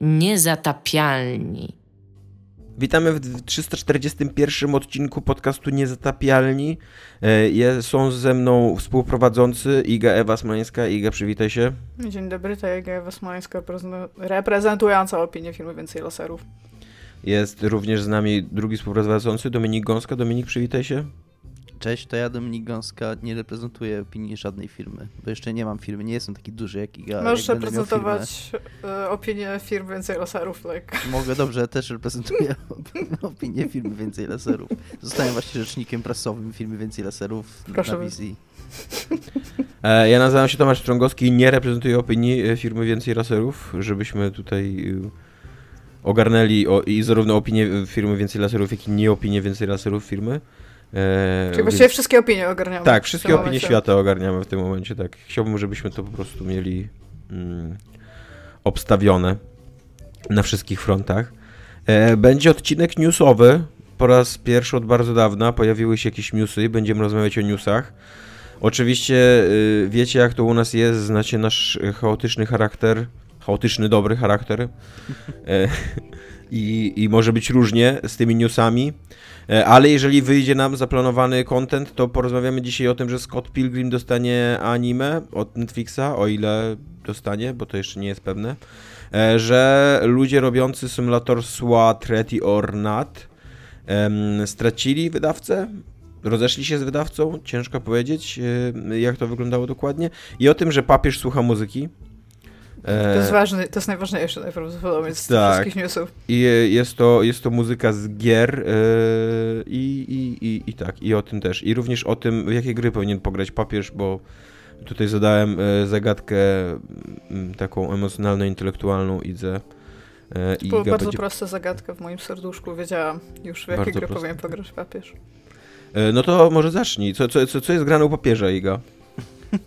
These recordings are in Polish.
Niezatapialni. Witamy w 341 odcinku podcastu Niezatapialni. E, są ze mną współprowadzący Iga Ewa Smoleńska. Iga, przywitaj się. Dzień dobry, to Iga Ewa Smoleńska, reprezentująca opinię filmu Więcej Laserów. Jest również z nami drugi współprowadzący Dominik Gąska. Dominik, przywitaj się. Cześć, to ja Dominik Gąska, nie reprezentuję opinii żadnej firmy, bo jeszcze nie mam firmy, nie jestem taki duży jak Iga. Możesz jak reprezentować e, opinię firm Więcej Laserów. Like. Mogę, dobrze, też reprezentuję opinię firmy Więcej Laserów. Zostałem właśnie rzecznikiem prasowym firmy Więcej Laserów Proszę na wizji. E, ja nazywam się Tomasz Strągowski i nie reprezentuję opinii e, firmy Więcej Laserów, żebyśmy tutaj ogarnęli o, i zarówno opinię firmy Więcej Laserów, jak i nie opinię Więcej Laserów firmy. E, Czyli właściwie wszystkie opinie ogarniamy. Tak, wszystkie opinie momencie. świata ogarniamy w tym momencie, tak. Chciałbym, żebyśmy to po prostu mieli mm, obstawione na wszystkich frontach. E, będzie odcinek newsowy. Po raz pierwszy od bardzo dawna pojawiły się jakieś newsy, będziemy rozmawiać o newsach. Oczywiście y, wiecie jak to u nas jest, znacie nasz chaotyczny charakter, chaotyczny dobry charakter. I, i może być różnie z tymi newsami. E, ale jeżeli wyjdzie nam zaplanowany content, to porozmawiamy dzisiaj o tym, że Scott Pilgrim dostanie anime od Netflixa, o ile dostanie, bo to jeszcze nie jest pewne. E, że ludzie robiący symulator SWAT, Ready or Not stracili wydawcę, rozeszli się z wydawcą, ciężko powiedzieć, jak to wyglądało dokładnie. I o tym, że papież słucha muzyki. To jest ważne, to jest najważniejsze najprawdopodobniej z tak. wszystkich newsów. I jest to, jest to muzyka z gier yy, i, i, i, i tak, i o tym też. I również o tym, w jakie gry powinien pograć papież, bo tutaj zadałem yy, zagadkę yy, taką emocjonalno-intelektualną Idze. To była bardzo będzie... prosta zagadka w moim serduszku, wiedziałam już w jakie bardzo gry prosta. powinien pograć papież. No to może zacznij. Co, co, co, co jest grane u papieża, Iga?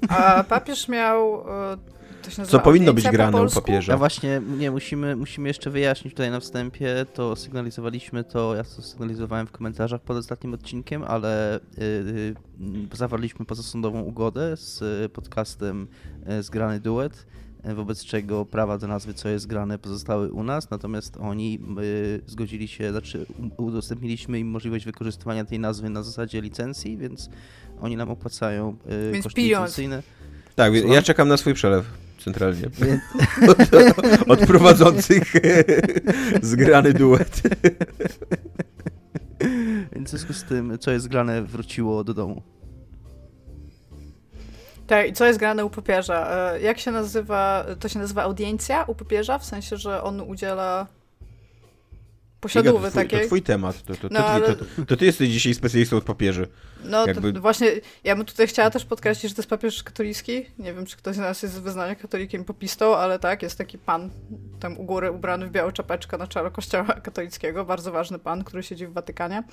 A papież miał co powinno być grane po u papieża. A właśnie, nie, musimy, musimy jeszcze wyjaśnić tutaj na wstępie, to sygnalizowaliśmy to, ja to sygnalizowałem w komentarzach pod ostatnim odcinkiem, ale yy, zawarliśmy pozasądową ugodę z podcastem yy, Zgrany Duet, y, wobec czego prawa do nazwy Co jest grane pozostały u nas, natomiast oni y, zgodzili się, znaczy udostępniliśmy im możliwość wykorzystywania tej nazwy na zasadzie licencji, więc oni nam opłacają y, więc koszty pieniądz. licencyjne. Tak, ja czekam na swój przelew centralnie. Od, od prowadzących zgrany duet. Więc w związku z tym, co jest grane, wróciło do domu. Tak, i co jest grane u papieża? E, jak się nazywa, to się nazywa audiencja u papieża, w sensie, że on udziela posiadówy to takiej. To twój temat, to, to, no, to, ale... to, to, ty jesteś dzisiaj specjalistą od papieży. No Jakby... właśnie, ja bym tutaj chciała też podkreślić, że to jest papież katolicki. Nie wiem, czy ktoś z nas jest z wyznania katolikiem popistą, ale tak, jest taki pan tam u góry ubrany w białą czapeczkę na czele kościoła katolickiego, bardzo ważny pan, który siedzi w Watykanie.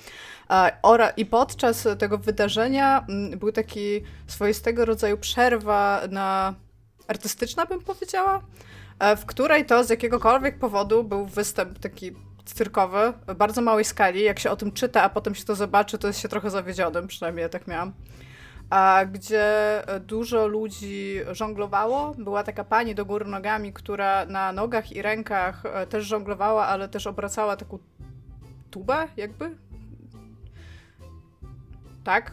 Ora, I podczas tego wydarzenia mm, był taki swoistego rodzaju przerwa na artystyczna, bym powiedziała, e, w której to z jakiegokolwiek powodu był występ taki cyrkowy, bardzo małej skali. Jak się o tym czyta, a potem się to zobaczy, to jest się trochę zawiedzionym, przynajmniej ja tak miałam. A gdzie dużo ludzi żonglowało. Była taka pani do góry nogami, która na nogach i rękach e, też żonglowała, ale też obracała taką tubę, jakby. Tak.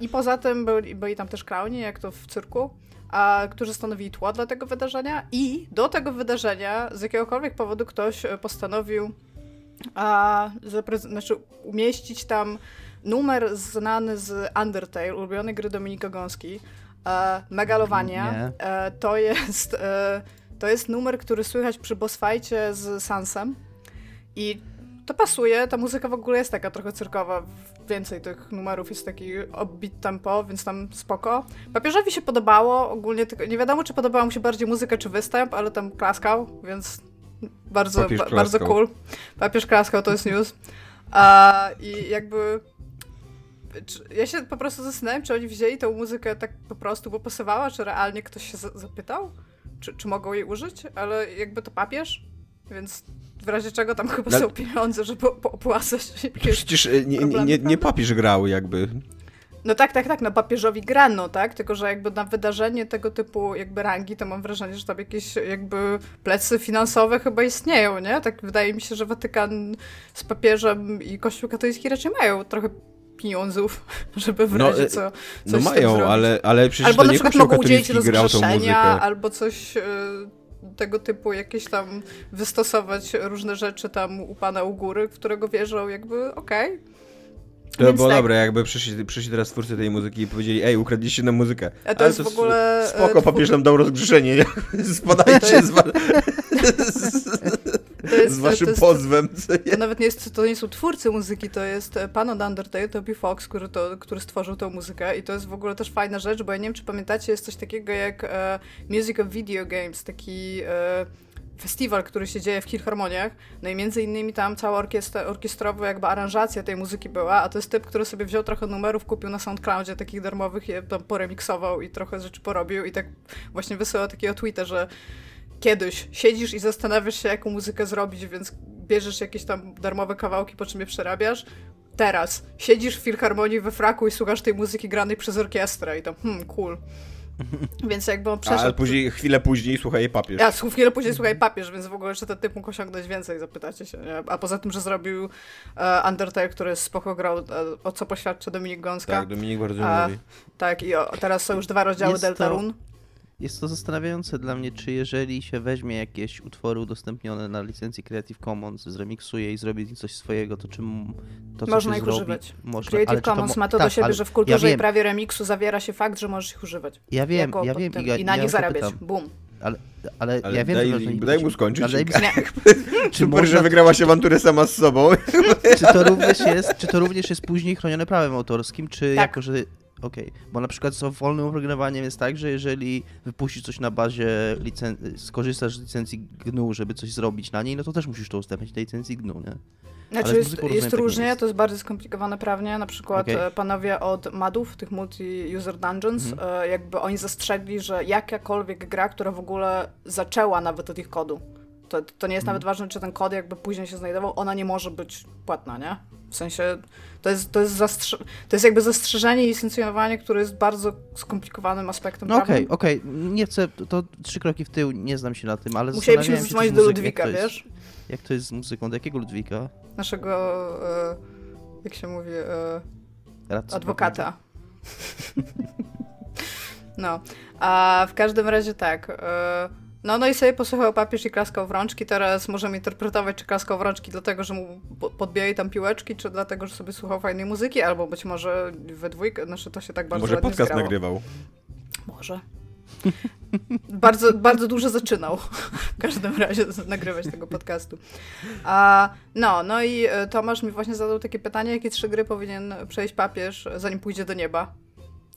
I poza tym byli, byli tam też klauni, jak to w cyrku a, którzy stanowili tło dla tego wydarzenia i do tego wydarzenia z jakiegokolwiek powodu ktoś e, postanowił a, znaczy umieścić tam numer znany z Undertale, ulubionej gry Dominika Gąski, e, Megalowania. E, to, jest, e, to jest numer, który słychać przy boss fightie z Sansem i to pasuje, ta muzyka w ogóle jest taka trochę cyrkowa, więcej tych numerów jest taki obit tempo, więc tam spoko. Papieżowi się podobało, ogólnie tylko, nie wiadomo czy podobała mu się bardziej muzyka czy występ, ale tam klaskał, więc bardzo, ba, bardzo cool. Papież klaskał, to jest news. A, I jakby ja się po prostu zastanawiam, czy oni wzięli tę muzykę tak po prostu, bo pasowała, czy realnie ktoś się zapytał, czy, czy mogą jej użyć, ale jakby to papież, więc w razie czego tam chyba no, są pieniądze, żeby opłacać Przecież e, nie, nie, nie, nie papież grał jakby. No tak, tak, tak, no papieżowi grano, tak? Tylko, że jakby na wydarzenie tego typu jakby rangi, to mam wrażenie, że tam jakieś jakby plecy finansowe chyba istnieją, nie? Tak wydaje mi się, że Watykan z papieżem i Kościół katolicki raczej mają trochę pieniądzów, żeby w No, razie e, co No coś z tym mają, ale, ale przecież Albo to na nie przykład Kościół mogą udzielić rozgrzeszenia, albo coś e, tego typu, jakieś tam wystosować różne rzeczy tam u Pana u góry, w którego wierzą jakby, okej. To Więc było tak. dobre, jakby przyszli, przyszli teraz twórcy tej muzyki i powiedzieli, ej, ukradliście nam muzykę. A to Ale jest w s- ogóle, e, Spoko, papież nam dał rozgrzeszenie. nie? To Spadajcie jest- z, To jest, z waszym to jest, pozwem. To nawet nie, jest, to nie są twórcy muzyki, to jest e, pan od Undertale, Toby Fox, który, to, który stworzył tą muzykę i to jest w ogóle też fajna rzecz, bo ja nie wiem, czy pamiętacie, jest coś takiego jak e, Music of Video Games, taki e, festiwal, który się dzieje w Filharmoniach, no i między innymi tam cała orkiestra, orkiestrowa jakby aranżacja tej muzyki była, a to jest typ, który sobie wziął trochę numerów, kupił na SoundCloudzie takich darmowych, je tam poremiksował i trochę rzeczy porobił i tak właśnie wysyłał takiego tweeta, że kiedyś siedzisz i zastanawiasz się, jaką muzykę zrobić, więc bierzesz jakieś tam darmowe kawałki, po czym je przerabiasz. Teraz siedzisz w filharmonii we fraku i słuchasz tej muzyki granej przez orkiestrę i tam, hmm, cool. Więc jakby on przeszedł... A później, chwilę później, słuchaj, papież. Ja, chwilę później słuchaj papież, więc w ogóle jeszcze ten typ mógł osiągnąć więcej, zapytacie się. Nie? A poza tym, że zrobił e, Undertale, który spoko grał, e, o co poświadczy Dominik Gąska. Tak, Dominik bardzo A, mówi. Tak, i o, teraz są już dwa rozdziały Jest to- Deltarune. Jest to zastanawiające dla mnie, czy jeżeli się weźmie jakieś utwory udostępnione na licencji Creative Commons, zremiksuje i zrobi coś swojego, to czym to, co Można ich zrobi, używać. Można, Creative to Commons mo- ma to do tak, siebie, ale że w kulturze ja i prawie remiksu zawiera się fakt, że możesz ich używać. Ja wiem, jako ja wiem tym- i, ja, I na ja nich to zarabiać. pytam. Bum. Ale, ale, Ale ja wiem, daj- że daj mu skończyć. Ale daj mi- Nie. czy, Super, że można, wygrałaś awanturę sama z sobą. czy, to również jest, czy to również jest później chronione prawem autorskim, czy Tak. jako, że... Okej, bo na przykład z wolnym oprogramowaniem jest tak, że jeżeli wypuścisz coś na bazie, licen... skorzystasz z licencji GNU, żeby coś zrobić na niej, no to też musisz to udostępniać tej licencji GNU, nie? Znaczy jest, jest nie różnie, jest. to jest bardzo skomplikowane prawnie. Na przykład Okej. e, panowie od MADów, tych multi-user dungeons, Mhm. e, jakby oni zastrzegli, że jakakolwiek gra, która w ogóle zaczęła nawet od ich kodu, to, to nie jest Mhm. nawet ważne, czy ten kod jakby później się znajdował, ona nie może być płatna, nie? W sensie to jest, to jest, zastrze- to jest jakby zastrzeżenie i licencjonowanie, które jest bardzo skomplikowanym aspektem No okej, okej, nie chcę, to, trzy kroki w tył, nie znam się na tym, ale Musielibyśmy się, zadzwonić czy do Ludwika, jak to jest- wiesz? Jak to jest z muzyką, do jakiego Ludwika? Naszego, e, jak się mówi, e, Radcy adwokata. No, a w każdym razie tak. e, No, no i sobie posłuchał papież i klaskał w rączki. Teraz możemy interpretować, czy klaskał w rączki dlatego, że mu po- podbijali tam piłeczki, czy dlatego, że sobie słuchał fajnej muzyki, albo być może we dwójkę, znaczy to się tak bardzo Może podcast zgrało. nagrywał. Może. bardzo, bardzo dużo zaczynał w każdym razie nagrywać tego podcastu. A, no, no i e, Tomasz mi właśnie zadał takie pytanie, jakie trzy gry powinien przejść papież, zanim pójdzie do nieba.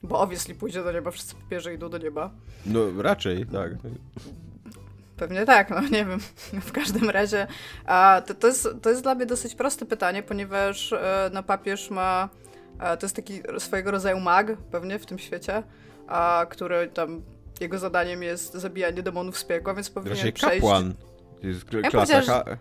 Bo obviously pójdzie do nieba, wszyscy papieże idą do nieba. No raczej, tak. Pewnie tak, no nie wiem. W każdym razie to, to, jest, to jest dla mnie dosyć proste pytanie, ponieważ e, no, papież ma. A, to jest taki swojego rodzaju mag, pewnie w tym świecie, a, który tam. Jego zadaniem jest zabijanie demonów z piekła, więc powinien Raczej przejść. kapłan. To jest kl- Ja klasa. Ka-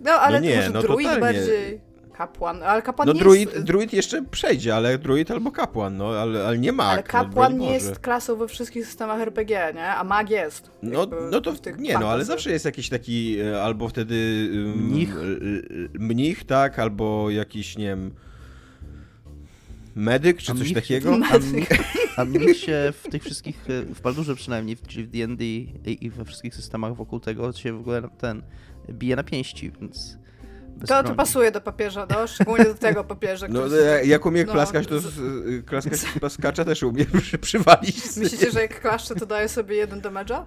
No ale No nie, może no druid totalnie. bardziej. Kapłan, ale kapłan no nie druid, jest. druid jeszcze przejdzie, ale druid albo kapłan, no ale, ale nie mag. ale no, kapłan broń nie jest klasą we wszystkich systemach RPG, nie? A mag jest. No, no to w tych nie, no ale fantasy. zawsze jest jakiś taki e, albo wtedy Mnich. mnich, tak, albo jakiś, nie wiem, medyk czy A coś mnich- takiego. A mnich, a mnich się w tych wszystkich, e, w Baldurze przynajmniej, czyli w D&D i i we wszystkich systemach wokół tego się w ogóle ten bije na pięści, więc... To, to pasuje do papieża, no, szczególnie do tego papieża. No, który- jak umie no, klaskać, to klaskać klaskacza też umie przy, przywalić. Myślicie, że jak klaszcze, to daje sobie jeden damage'a?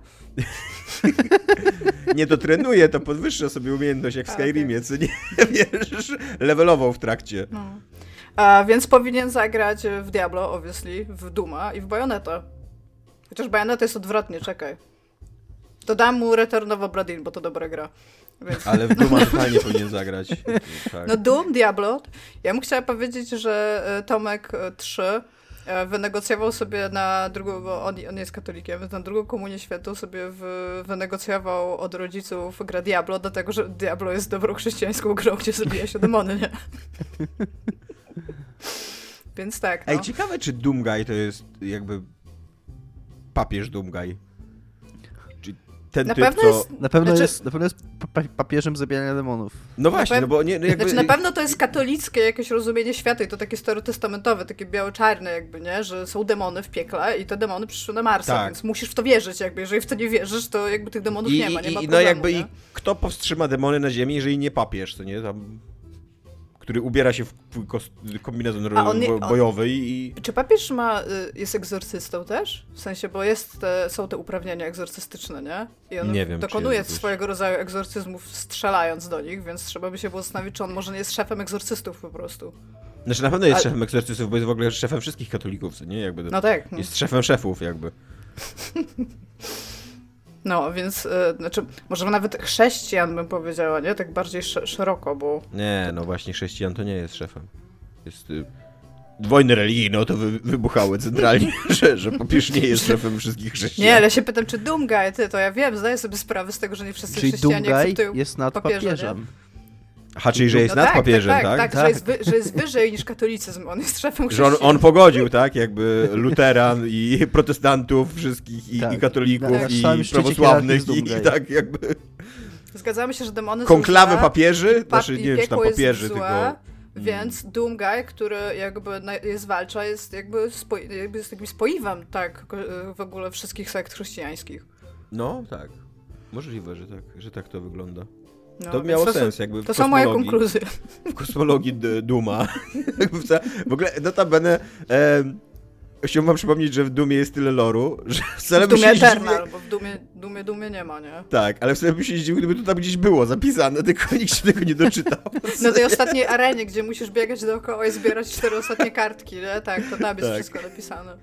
Nie, to trenuje, to podwyższa sobie umiejętność jak w A, Skyrimie, co nie, wiesz, levelował w trakcie. No. A, więc powinien zagrać w Diablo, obviously, w Duma i w Bayonetta. Chociaż Bayonetta jest odwrotnie, czekaj. Dodam mu Return of Obradin, bo to dobra gra. Więc... Ale w Duma totalnie powinien zagrać. Tak. No Doom, Diablo. Ja bym chciała powiedzieć, że e, Tomek e, 3 e, wynegocjował sobie na drugą, bo on, on jest katolikiem, więc na drugą komunię świętą sobie w, wynegocjował od rodziców grę Diablo, dlatego że Diablo jest dobrą chrześcijańską grą, gdzie zabija się demony, nie? Więc tak, no. Ej, ciekawe, czy Doomguy to jest jakby papież Doomguy. Ten Na typ, pewno co... jest- Na pewno, Znaczy- jest, na pewno jest pa- pa- papieżem zabijania demonów. No właśnie, no bo nie, no jakby... Znaczy na pewno to jest katolickie jakieś rozumienie świata i to takie starotestamentowe, takie biało-czarne jakby, nie? Że są demony w piekle i te demony przyszły na Marsa, Tak. więc musisz w to wierzyć jakby. Jeżeli w to nie wierzysz, to jakby tych demonów I, nie ma, nie i, ma i, problemu, no jakby nie? i kto powstrzyma demony na ziemi, jeżeli nie papież, co nie? Tam, który ubiera się w kombinezon on nie- bo- on- bojowy i... Czy papież ma, y, jest egzorcystą też? W sensie, bo jest te, są te uprawnienia egzorcystyczne, nie? I on Nie wiem, dokonuje swojego rodzaju egzorcyzmów strzelając do nich, więc trzeba by się było zastanowić, czy on może nie jest szefem egzorcystów po prostu. Znaczy na pewno jest Ale- szefem egzorcystów, bo jest w ogóle szefem wszystkich katolików, nie? Jakby No tak. no. Jest szefem szefów jakby. No, więc, y, znaczy, może nawet chrześcijan bym powiedziała, nie? Tak bardziej sz- szeroko, bo... Nie, no właśnie chrześcijan to nie jest szefem. Jest... Y... Wojny religijne o to wy, wybuchały centralnie, że, że papież nie jest szefem wszystkich chrześcijan. Nie, ale ja się pytam, czy Doomguy, ty, to ja wiem, zdaję sobie sprawę z tego, że nie wszyscy Czyli chrześcijanie Doomguy akceptują jest nad papieża, nie? papieżem. Aha, czyli że jest No nad tak, papieżem, tak? tak? Tak, tak, Że, jest wy, że jest wyżej niż katolicyzm, on jest szefem Że on, on pogodził, tak? Jakby luteran i protestantów wszystkich i, Tak. i katolików Tak. i prawosławnych i, i tak jakby Zgadzamy się, że demony są konklawy złe, papieży, pa- znaczy nie wiem czy tam papieży, tylko... Więc Doomguy, który jakby jest zwalcza, jest jakby, spo, jakby jest takim spoiwem, tak, w ogóle wszystkich sekt chrześcijańskich. No, tak. Możliwe, że tak, że tak to wygląda. No, To miało są- sens jakby w To są moje konkluzje. w kosmologii Duma. W ogóle, notabene, e, chciałbym wam przypomnieć, że w Dumie jest tyle loru, że wcale W Dumie. Eternal, bo w Dumie, Dumie, Dumie nie ma, nie? Tak, ale wcale by się zdziwił, gdyby to tam gdzieś było zapisane, tylko nikt się tego nie doczytał. Na tej ostatniej arenie, gdzie musisz biegać dookoła i zbierać cztery ostatnie kartki, nie? Tak, to tam jest Tak. wszystko napisane.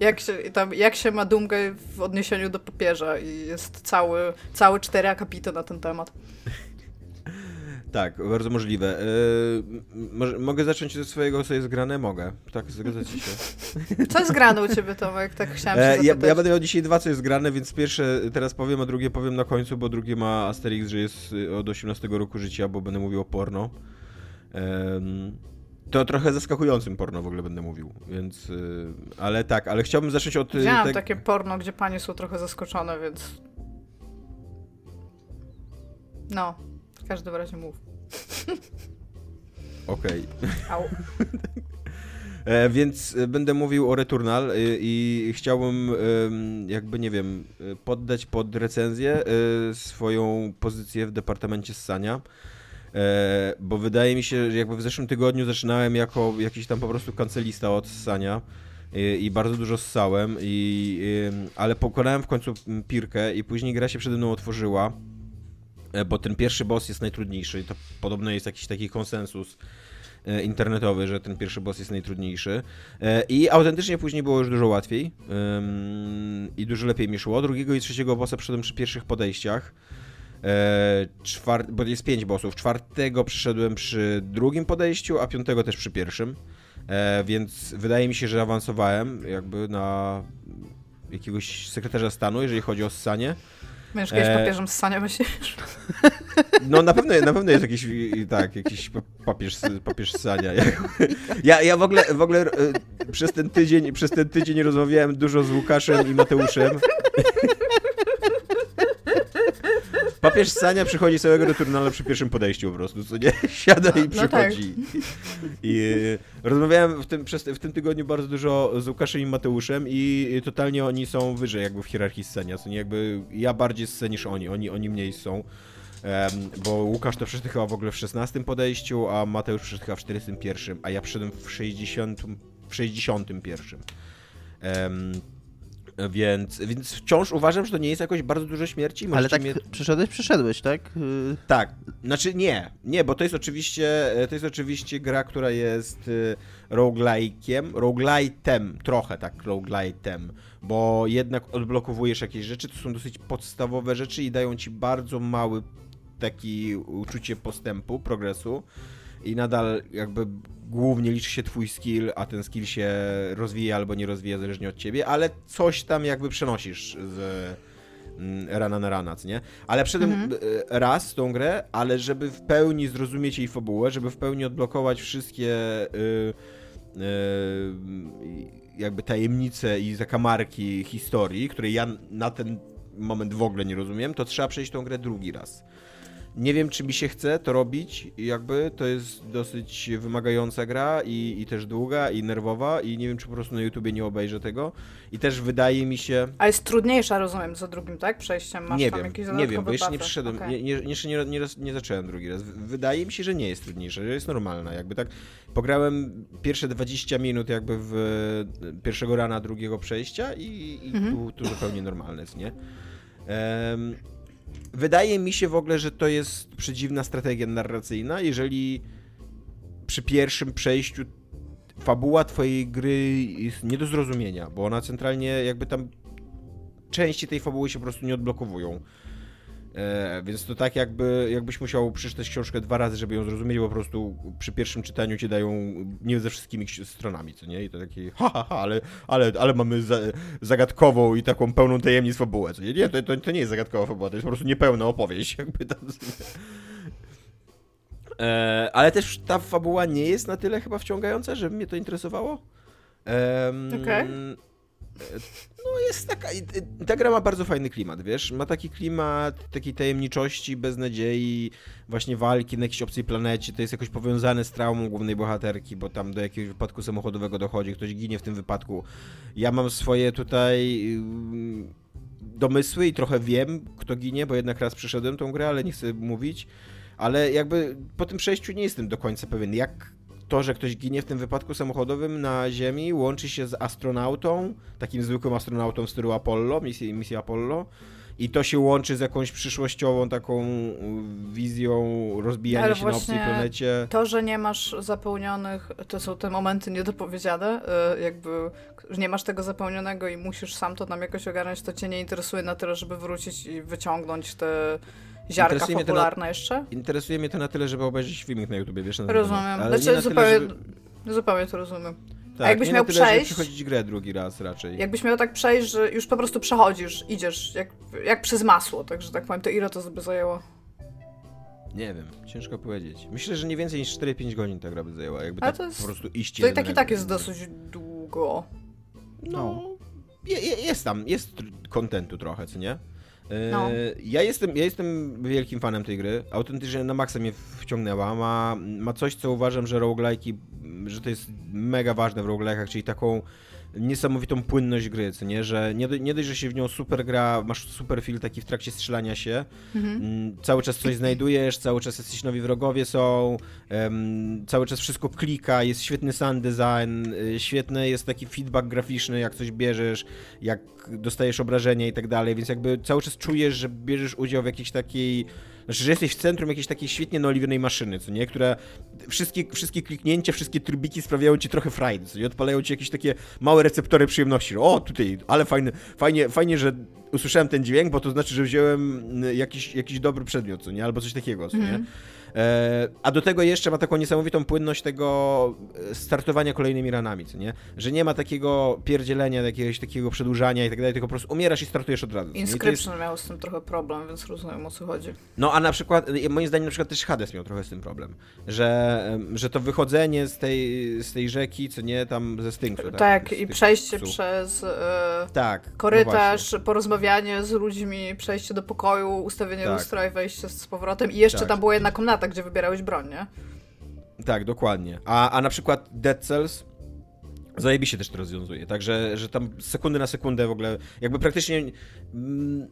Jak się, tam, jak się ma Doomguy w odniesieniu do papieża i jest cały, cały cztery akapity na ten temat. Tak, bardzo możliwe. M- może, mogę zacząć ze swojego, co jest grane? Mogę. Tak, zgadzacie się. Co jest grane u ciebie, Tomek? Tak chciałam się E, ja, zapytać. ja będę miał dzisiaj dwa, co jest grane, więc pierwsze teraz powiem, a drugie powiem na końcu, bo drugie ma Asterix, że jest y, od 18 roku życia, bo będę mówił o porno. To trochę zaskakującym porno w ogóle będę mówił, więc... y, ale tak, ale chciałbym zacząć od... y, Widziałam tak- takie porno, gdzie panie są trochę zaskoczone, więc... No, w każdym razie mów. Okej. Au. E, Więc e, będę mówił o Returnal e, i chciałbym jakby, nie wiem, e, poddać pod recenzję swoją pozycję w departamencie ssania, e, bo wydaje mi się, że jakby w zeszłym tygodniu zaczynałem jako jakiś tam po prostu kancelista od ssania e, i bardzo dużo ssałem, i, em, ale pokonałem w końcu Pirkę i później gra się przede mną otworzyła, bo ten pierwszy boss jest najtrudniejszy to podobno jest jakiś taki konsensus e, internetowy, że ten pierwszy boss jest najtrudniejszy. E, I autentycznie później było już dużo łatwiej i dużo lepiej mi szło. Drugiego i trzeciego bossa przyszedłem przy pierwszych podejściach. E, czwar- bo jest pięć bossów. Czwartego przyszedłem przy drugim podejściu, a piątego też przy pierwszym. E, więc wydaje mi się, że awansowałem jakby na jakiegoś sekretarza stanu, jeżeli chodzi o ssanie. Będziesz kiedyś E, papieżem ssania, myślisz? No na pewno, na pewno jest jakiś, tak, jakiś pa- papież, papież ssania. Ja, ja w ogóle, w ogóle e, przez ten tydzień, przez ten tydzień rozmawiałem dużo z Łukaszem i Mateuszem. Papież ssania przychodzi całego returnala przy pierwszym podejściu po prostu, co nie? Siada i No tak. przychodzi. I e, rozmawiałem w tym, przez, w tym tygodniu bardzo dużo z Łukaszem i Mateuszem i totalnie oni są wyżej jakby w hierarchii scenia, co nie? Jakby ja bardziej scen niż oni, oni, oni mniej są. Em, bo Łukasz to przeszedł chyba w ogóle w 16 podejściu, a Mateusz przeszedł chyba w 41, a ja przyszedłem w 60, w 61. Em, więc, więc wciąż uważam, że to nie jest jakoś bardzo dużo śmierci. Ale Możecie tak mnie- przyszedłeś, przyszedłeś, tak? Y, tak, znaczy nie, nie, bo to jest oczywiście, to jest oczywiście gra, która jest y, roguelike'iem, roguelite'em, trochę tak, roguelite'em, bo jednak odblokowujesz jakieś rzeczy, to są dosyć podstawowe rzeczy i dają ci bardzo mały taki uczucie postępu, progresu i nadal jakby głównie liczy się twój skill, a ten skill się rozwija albo nie rozwija zależnie od ciebie, ale coś tam jakby przenosisz z mm, rana na rana, co nie? Ale przedem Mhm. e, raz tą grę, ale żeby w pełni zrozumieć jej fabułę, żeby w pełni odblokować wszystkie y, jakby tajemnice i zakamarki historii, której ja na ten moment w ogóle nie rozumiem, to trzeba przejść tą grę drugi raz. Nie wiem, czy mi się chce to robić, jakby to jest dosyć wymagająca gra i, i też długa i nerwowa i nie wiem, czy po prostu na YouTubie nie obejrzę tego. I też wydaje mi się... A jest trudniejsza, rozumiem, za drugim, tak? Przejściem masz nie tam wiem, jakieś Nie wiem, bo jeszcze nie przyszedłem, okay. nie, nie, jeszcze nie, nie, nie zacząłem drugi raz. Wydaje mi się, że nie jest trudniejsza, że jest normalna. Jakby tak pograłem pierwsze 20 minut jakby w pierwszego rana drugiego przejścia i, i mhm. tu, tu zupełnie normalne jest, nie? Um, wydaje mi się w ogóle, że to jest przedziwna strategia narracyjna, jeżeli przy pierwszym przejściu fabuła twojej gry jest nie do zrozumienia, bo ona centralnie jakby tam części tej fabuły się po prostu nie odblokowują. E, więc to tak jakby, jakbyś musiał przeczytać książkę dwa razy, żeby ją zrozumieć, bo po prostu przy pierwszym czytaniu ci dają nie ze wszystkimi stronami, co nie? I to takie ha, ha, ha ale, ale, ale mamy za, zagadkową i taką pełną tajemnic fabułę, co nie? Nie, to, to, to nie jest zagadkowa fabuła, to jest po prostu niepełna opowieść, jakby tam... E, ale też ta fabuła nie jest na tyle chyba wciągająca, żeby mnie to interesowało. Okej. Okay. No jest taka, ta gra ma bardzo fajny klimat, wiesz, ma taki klimat takiej tajemniczości, beznadziei, właśnie walki na jakiejś obcej planecie, to jest jakoś powiązane z traumą głównej bohaterki, bo tam do jakiegoś wypadku samochodowego dochodzi, ktoś ginie w tym wypadku. Ja mam swoje tutaj domysły i trochę wiem, kto ginie, bo jednak raz przeszedłem tą grę, ale nie chcę mówić, ale jakby po tym przejściu nie jestem do końca pewien, jak to, że ktoś ginie w tym wypadku samochodowym na Ziemi, łączy się z astronautą, takim zwykłym astronautą w stylu Apollo, misji, misji Apollo. I to się łączy z jakąś przyszłościową taką wizją rozbijania Ale się na obcej planecie. To, że nie masz zapełnionych, to są te momenty niedopowiedziane, y, jakby że nie masz tego zapełnionego i musisz sam to nam jakoś ogarnąć, to cię nie interesuje na tyle, żeby wrócić i wyciągnąć te ziarka interesuje popularne na, jeszcze? Interesuje mnie to na tyle, żeby obejrzeć filmik na YouTube, wiesz? Na rozumiem. Ale znaczy, zupełnie, tyle, żeby... zupełnie to rozumiem. Tak, A jakbyś miał tyle, przejść. przechodzić grę drugi raz raczej. Jakbyś miał tak przejść, że już po prostu przechodzisz, idziesz jak, jak przez masło, także tak powiem, to ile to by zajęło? Nie wiem, ciężko powiedzieć. Myślę, że nie więcej niż 4-5 godzin ta gra by zajęła, jakby tak jest, po prostu iść To i tak i tak jest dosyć długo. No, no. Je, jest tam, jest kontentu trochę, co nie? No. E, ja, jestem, ja jestem wielkim fanem tej gry. Autentycznie na maksa mnie wciągnęła. Ma, ma coś, co uważam, że roguelike'i, że to jest mega ważne w roguelike'ach, czyli taką niesamowitą płynność gry, co nie? Że nie, nie dość, że się w nią super gra, masz super feel taki w trakcie strzelania się, mhm. Mm, cały czas coś znajdujesz, cały czas jacyś nowi wrogowie są, um, cały czas wszystko klika, jest świetny sound design, y, świetny jest taki feedback graficzny, jak coś bierzesz, jak dostajesz obrażenia i tak dalej, więc jakby cały czas czujesz, że bierzesz udział w jakiejś takiej znaczy, że jesteś w centrum jakiejś takiej świetnie naoliwionej maszyny, co nie? Która wszystkie, wszystkie kliknięcia, wszystkie trybiki sprawiają ci trochę frajdy, co nie? Odpalają ci jakieś takie małe receptory przyjemności. O, tutaj, ale fajny, fajnie, fajnie, że usłyszałem ten dźwięk, bo to znaczy, że wziąłem jakiś, jakiś dobry przedmiot, co nie? Albo coś takiego, co nie? Mm. E, a do tego jeszcze ma taką niesamowitą płynność tego e, startowania kolejnymi ranami, co nie? Że nie ma takiego pierdzielenia, jakiegoś takiego przedłużania i tak dalej, tylko po prostu umierasz i startujesz od razu. Inscription jest... miał z tym trochę problem, więc rozumiem o co chodzi. No a na przykład, e, moim zdaniem na przykład też Hades miał trochę z tym problem, że, że to wychodzenie z tej, z tej rzeki, co nie, tam ze Stynksu. Tak, tak i przejście psów. przez tak, no korytarz, no porozmawianie z ludźmi, przejście do pokoju, ustawienie tak. lustra i wejście z powrotem i jeszcze tak. tam była jedna komnata, gdzie wybierałeś broń, nie? Tak, dokładnie. A, a na przykład Dead Cells zajebiście też to rozwiązuje, także że tam sekundy na sekundę w ogóle, jakby praktycznie mm,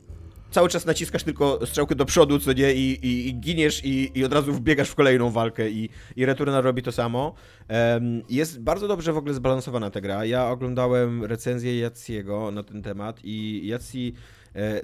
cały czas naciskasz tylko strzałkę do przodu, co nie, i, i, i giniesz i, i od razu wbiegasz w kolejną walkę i, i Returna robi to samo. Um, jest bardzo dobrze w ogóle zbalansowana ta gra. Ja oglądałem recenzję Jaciego na ten temat i Jaci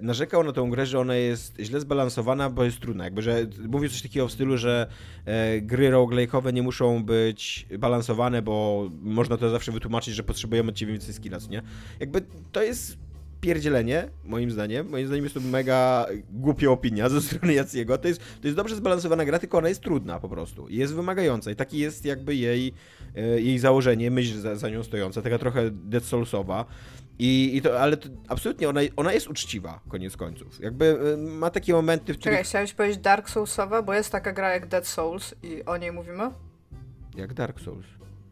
narzekał na tą grę, że ona jest źle zbalansowana, bo jest trudna. Jakby, że mówił coś takiego w stylu, że e, gry roguelike'owe nie muszą być balansowane, bo można to zawsze wytłumaczyć, że potrzebujemy od ciebie więcej skilla, nie? Jakby to jest pierdzielenie, moim zdaniem. Moim zdaniem jest to mega głupia opinia ze strony Jaciego. To jest, to jest dobrze zbalansowana gra, tylko ona jest trudna po prostu. Jest wymagająca i taki jest jakby jej, e, jej założenie, myśl za, za nią stojąca, taka trochę Dead Soulsowa. I, i to, ale to, absolutnie ona, ona jest uczciwa, koniec końców. Jakby y, ma takie momenty, w których... Czekaj, chciałeś powiedzieć Dark Soulsowa, bo jest taka gra jak Dead Souls i o niej mówimy? Jak Dark Souls.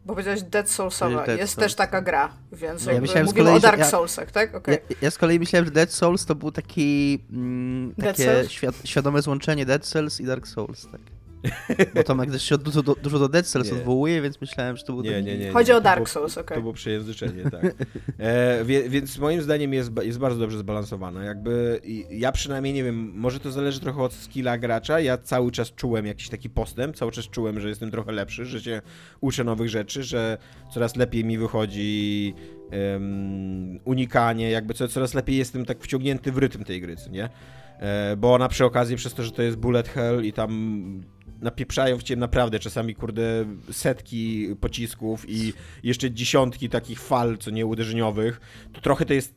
Bo powiedziałeś Dead Soulsowa. Dead jest Souls. też taka gra, więc Ja jakby myślałem mówimy kolei, o Dark ja- Soulsach, tak? Okej. Ja, ja z kolei myślałem, że Dead Souls to był taki mm, takie świad świadome złączenie Dead Cells i Dark Souls, tak. Bo Tomek też się od- dużo do, dużo do Dead Cells Nie. odwołuje, więc myślałem, że to był Nie, taki... nie, nie. Chodzi nie. o To Dark Souls, okej. To było przejęzyczenie, tak. E, wie, więc moim zdaniem jest, jest bardzo dobrze zbalansowane. Jakby ja przynajmniej nie wiem, może to zależy trochę od skilla gracza. Ja cały czas czułem jakiś taki postęp, cały czas czułem, że jestem trochę lepszy, że się uczę nowych rzeczy, że coraz lepiej mi wychodzi em, unikanie, jakby co, coraz lepiej jestem tak wciągnięty w rytm tej gry, nie? E, bo ona przy okazji, przez to, że to jest bullet hell i tam napieprzają w ciebie naprawdę czasami, kurde, setki pocisków i jeszcze dziesiątki takich fal, co nie uderzeniowych, to trochę to jest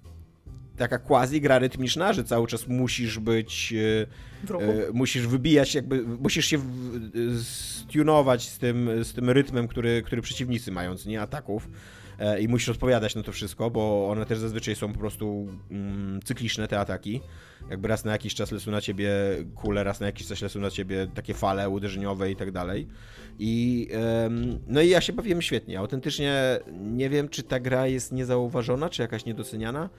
taka quasi gra rytmiczna, że cały czas musisz być, e, e, musisz wybijać, jakby musisz się w- stunować z tym, z tym rytmem, który, który przeciwnicy mają, nie ataków. E, I musisz odpowiadać na to wszystko, bo one też zazwyczaj są po prostu mm, cykliczne, te ataki. Jakby raz na jakiś czas lecą na ciebie kule, raz na jakiś czas lecą na ciebie takie fale uderzeniowe i tak dalej. I no i ja się bawiłem świetnie. Autentycznie nie wiem, czy ta gra jest niezauważona, czy jakaś niedoceniana.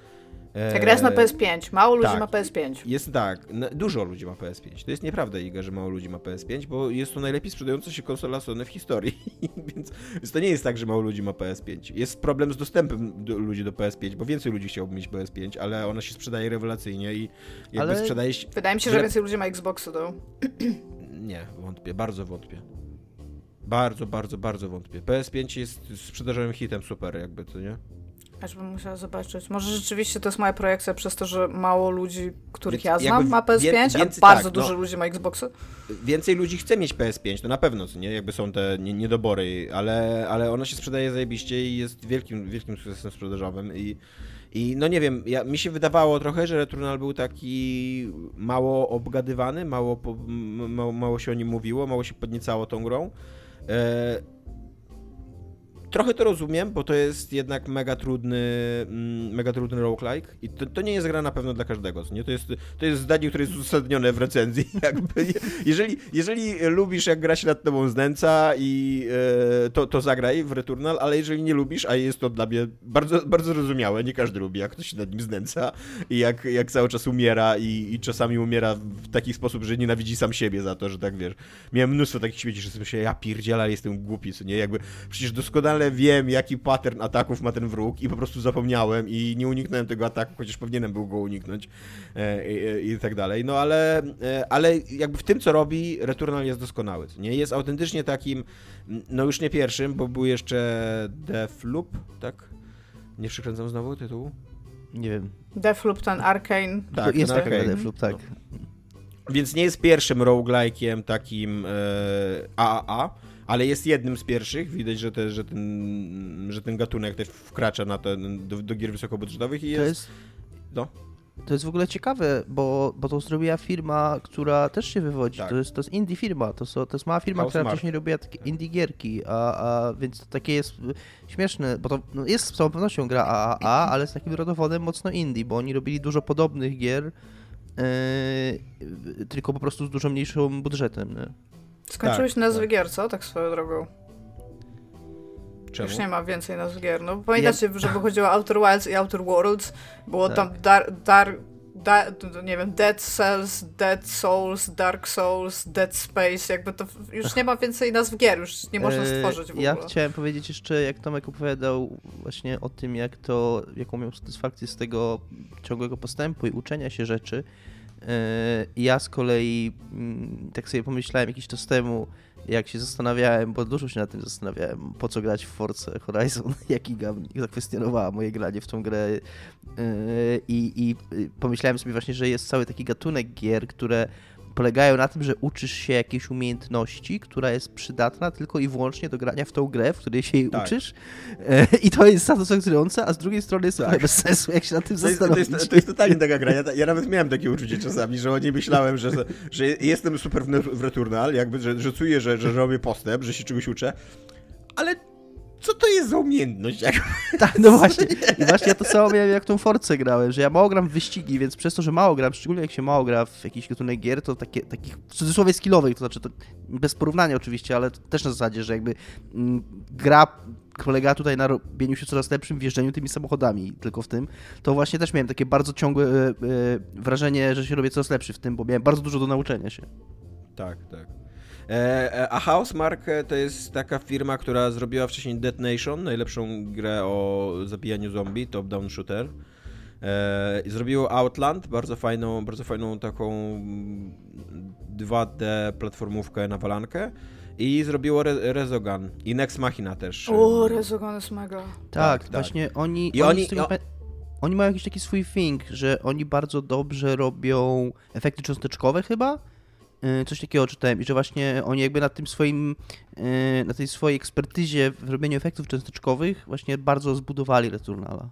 Ta gra jest na E, PS5. Mało ludzi tak. ma PS5. Jest tak, n- dużo ludzi ma PS5. To jest nieprawda, Iga, że mało ludzi ma PS5, bo jest to najlepiej sprzedająca się konsola Sony w historii. więc, więc to nie jest tak, że mało ludzi ma PS5. Jest problem z dostępem do, ludzi do PS5, bo więcej ludzi chciałoby mieć PS5, ale ona się sprzedaje rewelacyjnie i jakby Ale- sprzedaje się... Wydaje mi się, że Że- więcej ludzi ma Xboxy do. Nie, wątpię, bardzo wątpię. Bardzo, bardzo, bardzo wątpię. PS5 jest sprzedażowym hitem super, jakby, to nie? Aż bym musiała zobaczyć. Może rzeczywiście to jest moja projekcja przez to, że mało ludzi, których Więc ja znam, ma PS5, wie- a więcej- bardzo tak, dużo no. ludzi ma Xboxy. Więcej ludzi chce mieć PS5, to na pewno, nie? Jakby są te nie- niedobory, ale, ale ona się sprzedaje zajebiście i jest wielkim, wielkim sukcesem sprzedażowym i, i no nie wiem, ja, mi się wydawało trochę, że Returnal był taki mało obgadywany, mało, mało, mało się o nim mówiło, mało się podniecało tą grą. E, Trochę to rozumiem, bo to jest jednak mega trudny, mm, mega trudny roguelike i to, to nie jest gra na pewno dla każdego, nie? To jest, to jest zdanie, które jest uzasadnione w recenzji, jakby. Jeżeli, jeżeli lubisz, jak gra się nad tobą znęca i e, to, to zagraj w Returnal, ale jeżeli nie lubisz, a jest to dla mnie bardzo, bardzo zrozumiałe, nie każdy lubi, jak ktoś się nad nim znęca i jak, jak cały czas umiera i, i czasami umiera w taki sposób, że nienawidzi sam siebie za to, że tak wiesz. Miałem mnóstwo takich śmieci, że sobie myślę, ja pierdziela, ale jestem głupi, co nie? Jakby przecież doskonale wiem, jaki pattern ataków ma ten wróg i po prostu zapomniałem i nie uniknąłem tego ataku, chociaż powinienem był go uniknąć e, i, i tak dalej. No ale, e, ale jakby w tym, co robi, Returnal jest doskonały, nie? Jest autentycznie takim, no już nie pierwszym, bo był jeszcze Deathloop, tak? Nie przykręcam znowu tytułu? Nie wiem. Deathloop, ten Arcane. Tak, jest ten taka Arcane. Deathloop, tak. Więc nie jest pierwszym roguelike'iem takim e, AAA, ale jest jednym z pierwszych. Widać, że, te, że, ten, że ten gatunek też wkracza na ten, do, do gier wysokobudżetowych i To jest... jest, No. to jest w ogóle ciekawe, bo, bo to zrobiła firma, która też się wywodzi. Tak. To, jest, to jest indie firma, to, są, to jest mała firma, która Housemarque. wcześniej robiła takie indie gierki, a, a więc to takie jest y, śmieszne, bo to no, jest z całą pewnością gra AAA, ale z takim rodowodem mocno indie, bo oni robili dużo podobnych gier, yy, tylko po prostu z dużo mniejszym budżetem. Nie? Skończyłeś Tak, nazwy tak. gier, co? Tak swoją drogą. Czemu? Już nie ma więcej nazw gier. No pamiętacie, że wychodziło Outer Wilds i Outer Worlds. Było Tak. tam dar, dar, da, nie wiem, Dead Cells, Dead Souls, Dark Souls, Dead Space. Jakby to już nie ma więcej nazw gier, już nie można Eee, stworzyć w ogóle. Ja chciałem powiedzieć jeszcze, jak Tomek opowiadał właśnie o tym, jak to, jaką miał satysfakcję z tego ciągłego postępu i uczenia się rzeczy. Eee, Ja z kolei mm, tak sobie pomyślałem jakiś czas temu, jak się zastanawiałem, bo dużo się nad tym zastanawiałem, po co grać w Force Horizon, jak Iga zakwestionowała moje granie w tą grę. Eee, i, i y, pomyślałem sobie właśnie, że jest cały taki gatunek gier, które polegają na tym, że uczysz się jakiejś umiejętności, która jest przydatna tylko i wyłącznie do grania w tą grę, w której się jej Tak. uczysz. E, I to jest satysfakcjonujące, a z drugiej strony jest Tak. bez sensu, jak się nad tym To jest, to, jest, to jest totalnie taka gra. Ja, ja nawet miałem takie uczucie czasami, że o niej myślałem, że, że jestem super w, w Returnal, jakby, że, że czuję, że, że robię postęp, że się czegoś uczę, ale co to jest za umiejętność? Jak... Tak, no właśnie. I właśnie ja to samo miałem jak tą Force grałem, że ja mało gram w wyścigi, więc przez to, że mało gram, szczególnie jak się mało gra w jakiś gatunek gier, to takie, takich w cudzysłowie skillowych, to znaczy to bez porównania oczywiście, ale też na zasadzie, że jakby mm, gra polega tutaj na robieniu się coraz lepszym w jeżdżeniu tymi samochodami, tylko w tym, to właśnie też miałem takie bardzo ciągłe e, e, wrażenie, że się robię coraz lepszy w tym, bo miałem bardzo dużo do nauczenia się. Tak, tak. E, e, a Housemark to jest taka firma, która zrobiła wcześniej Dead Nation, najlepszą grę o zabijaniu zombie, top-down shooter. E, zrobiło Outland, bardzo fajną, bardzo fajną taką 2D platformówkę na walankę. I zrobiło Re Rezogan. I Next Machina też. O, Rezogan jest mega. Tak, tak, tak. właśnie oni... I oni, oni, o... oni mają jakiś taki swój thing, że oni bardzo dobrze robią efekty cząsteczkowe chyba coś takiego czytałem i że właśnie oni jakby na tym swoim, y, na tej swojej ekspertyzie w robieniu efektów cząsteczkowych właśnie bardzo zbudowali Returnala.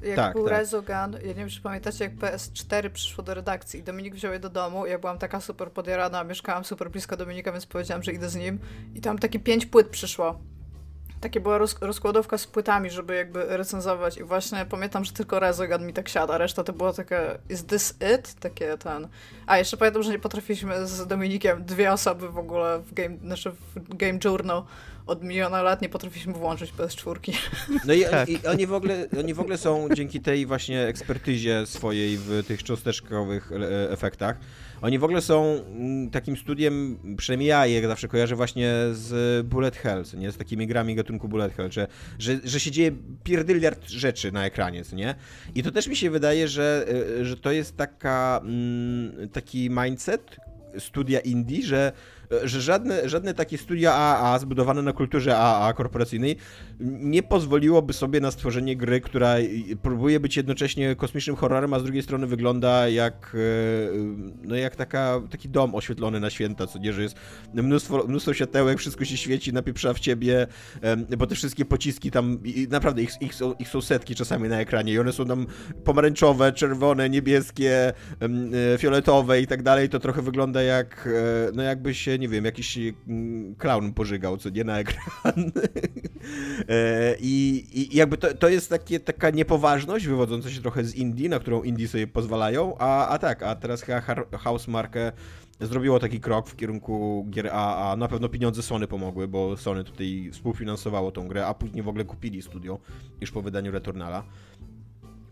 Jak tak, był tak. Rezogun, ja nie wiem, czy pamiętacie, jak PS4 przyszło do redakcji i Dominik wziął je do domu, ja byłam taka super podjarana, mieszkałam super blisko Dominika, więc powiedziałam, że idę z nim i tam takie pięć płyt przyszło takie była roz, rozkładowka z płytami, żeby jakby recenzować i właśnie pamiętam, że tylko Rezogan mi tak siada, reszta to była taka is this it? Takie ten... A, jeszcze pamiętam, że nie potrafiliśmy z Dominikiem dwie osoby w ogóle w Game, znaczy w game Journal od miliona lat nie potrafiliśmy włączyć bez czwórki. No i, tak. i, oni, w ogóle, oni w ogóle są dzięki tej właśnie ekspertyzie swojej w tych cząsteczkowych e, efektach, oni w ogóle są mm, takim studiem, przynajmniej ja je zawsze kojarzę właśnie z Bullet Hell, nie? Z takimi grami gatunku Bullet Hell, że, że, że się dzieje pierdyliard rzeczy na ekranie, co nie? I to też mi się wydaje, że, e, że to jest taka, mm, taki mindset studia indie, że że żadne, żadne takie studia AAA zbudowane na kulturze AAA korporacyjnej nie pozwoliłoby sobie na stworzenie gry, która próbuje być jednocześnie kosmicznym horrorem, a z drugiej strony wygląda jak, e, no jak taka, taki dom oświetlony na święta, co nie, że jest mnóstwo, mnóstwo światełek, wszystko się świeci, napieprza w ciebie, bo te wszystkie pociski tam, naprawdę ich, ich, są, ich są setki czasami na ekranie i one są tam pomarańczowe, czerwone, niebieskie, e, fioletowe i tak dalej, to trochę wygląda jak, e, no jakby się nie wiem, jakiś mm, clown pożygał, co nie na ekran. E, I, I, jakby to, to jest takie, taka niepoważność wywodząca się trochę z Indii, na którą Indii sobie pozwalają, a, a tak, a teraz House Markę zrobiło taki krok w kierunku gier A, a na pewno pieniądze Sony pomogły, bo Sony tutaj współfinansowało tą grę, a później w ogóle kupili studio już po wydaniu Returnala.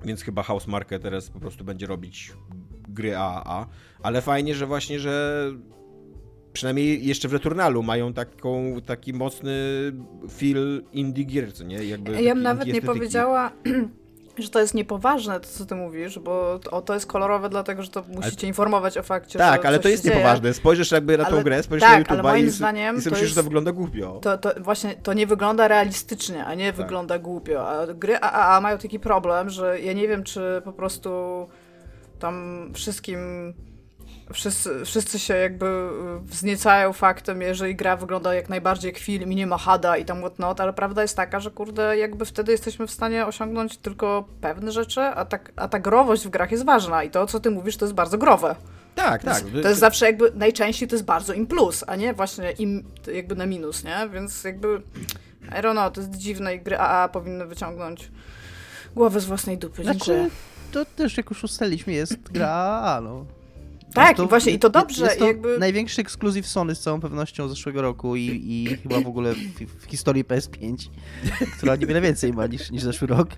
Więc chyba House Market teraz po prostu będzie robić gry AAA. Ale fajnie, że właśnie, że przynajmniej jeszcze w Returnalu mają taką, taki mocny feel indie gier, co nie? Jakby ja bym nawet nie powiedziała, że to jest niepoważne, to co ty mówisz, bo to, to jest kolorowe dlatego, że to musicie ale... informować o fakcie, Tak, ale to jest niepoważne. Spojrzysz jakby na ale... tą grę, spojrzysz tak, na YouTube'a i, zdaniem, i sobie myślisz, że to wygląda głupio. To, to właśnie, to nie wygląda realistycznie, a nie tak. wygląda głupio. A gry AAA mają taki problem, że ja nie wiem, czy po prostu tam wszystkim wszyscy, wszyscy się jakby y, wzniecają faktem, jeżeli gra wygląda jak najbardziej jak film i nie ma hada i tam whatnot, ale prawda jest taka, że kurde, jakby wtedy jesteśmy w stanie osiągnąć tylko pewne rzeczy, a, tak, a ta growość w grach jest ważna i to, co ty mówisz, to jest bardzo growe. Tak, tak. To jest zawsze jakby, najczęściej to jest bardzo im plus, a nie właśnie im jakby na minus, nie? Więc jakby, I don't know, to jest dziwne i gry AA powinny wyciągnąć głowę z własnej dupy. Znaczy, to też jak już ustaliliśmy jest gra AA, no. Tak, to, właśnie i to dobrze. Jest to jakby... największy ekskluzyw Sony z całą pewnością zeszłego roku i, i chyba w ogóle w, w, historii PS5, która niewiele więcej ma niż, niż zeszły rok.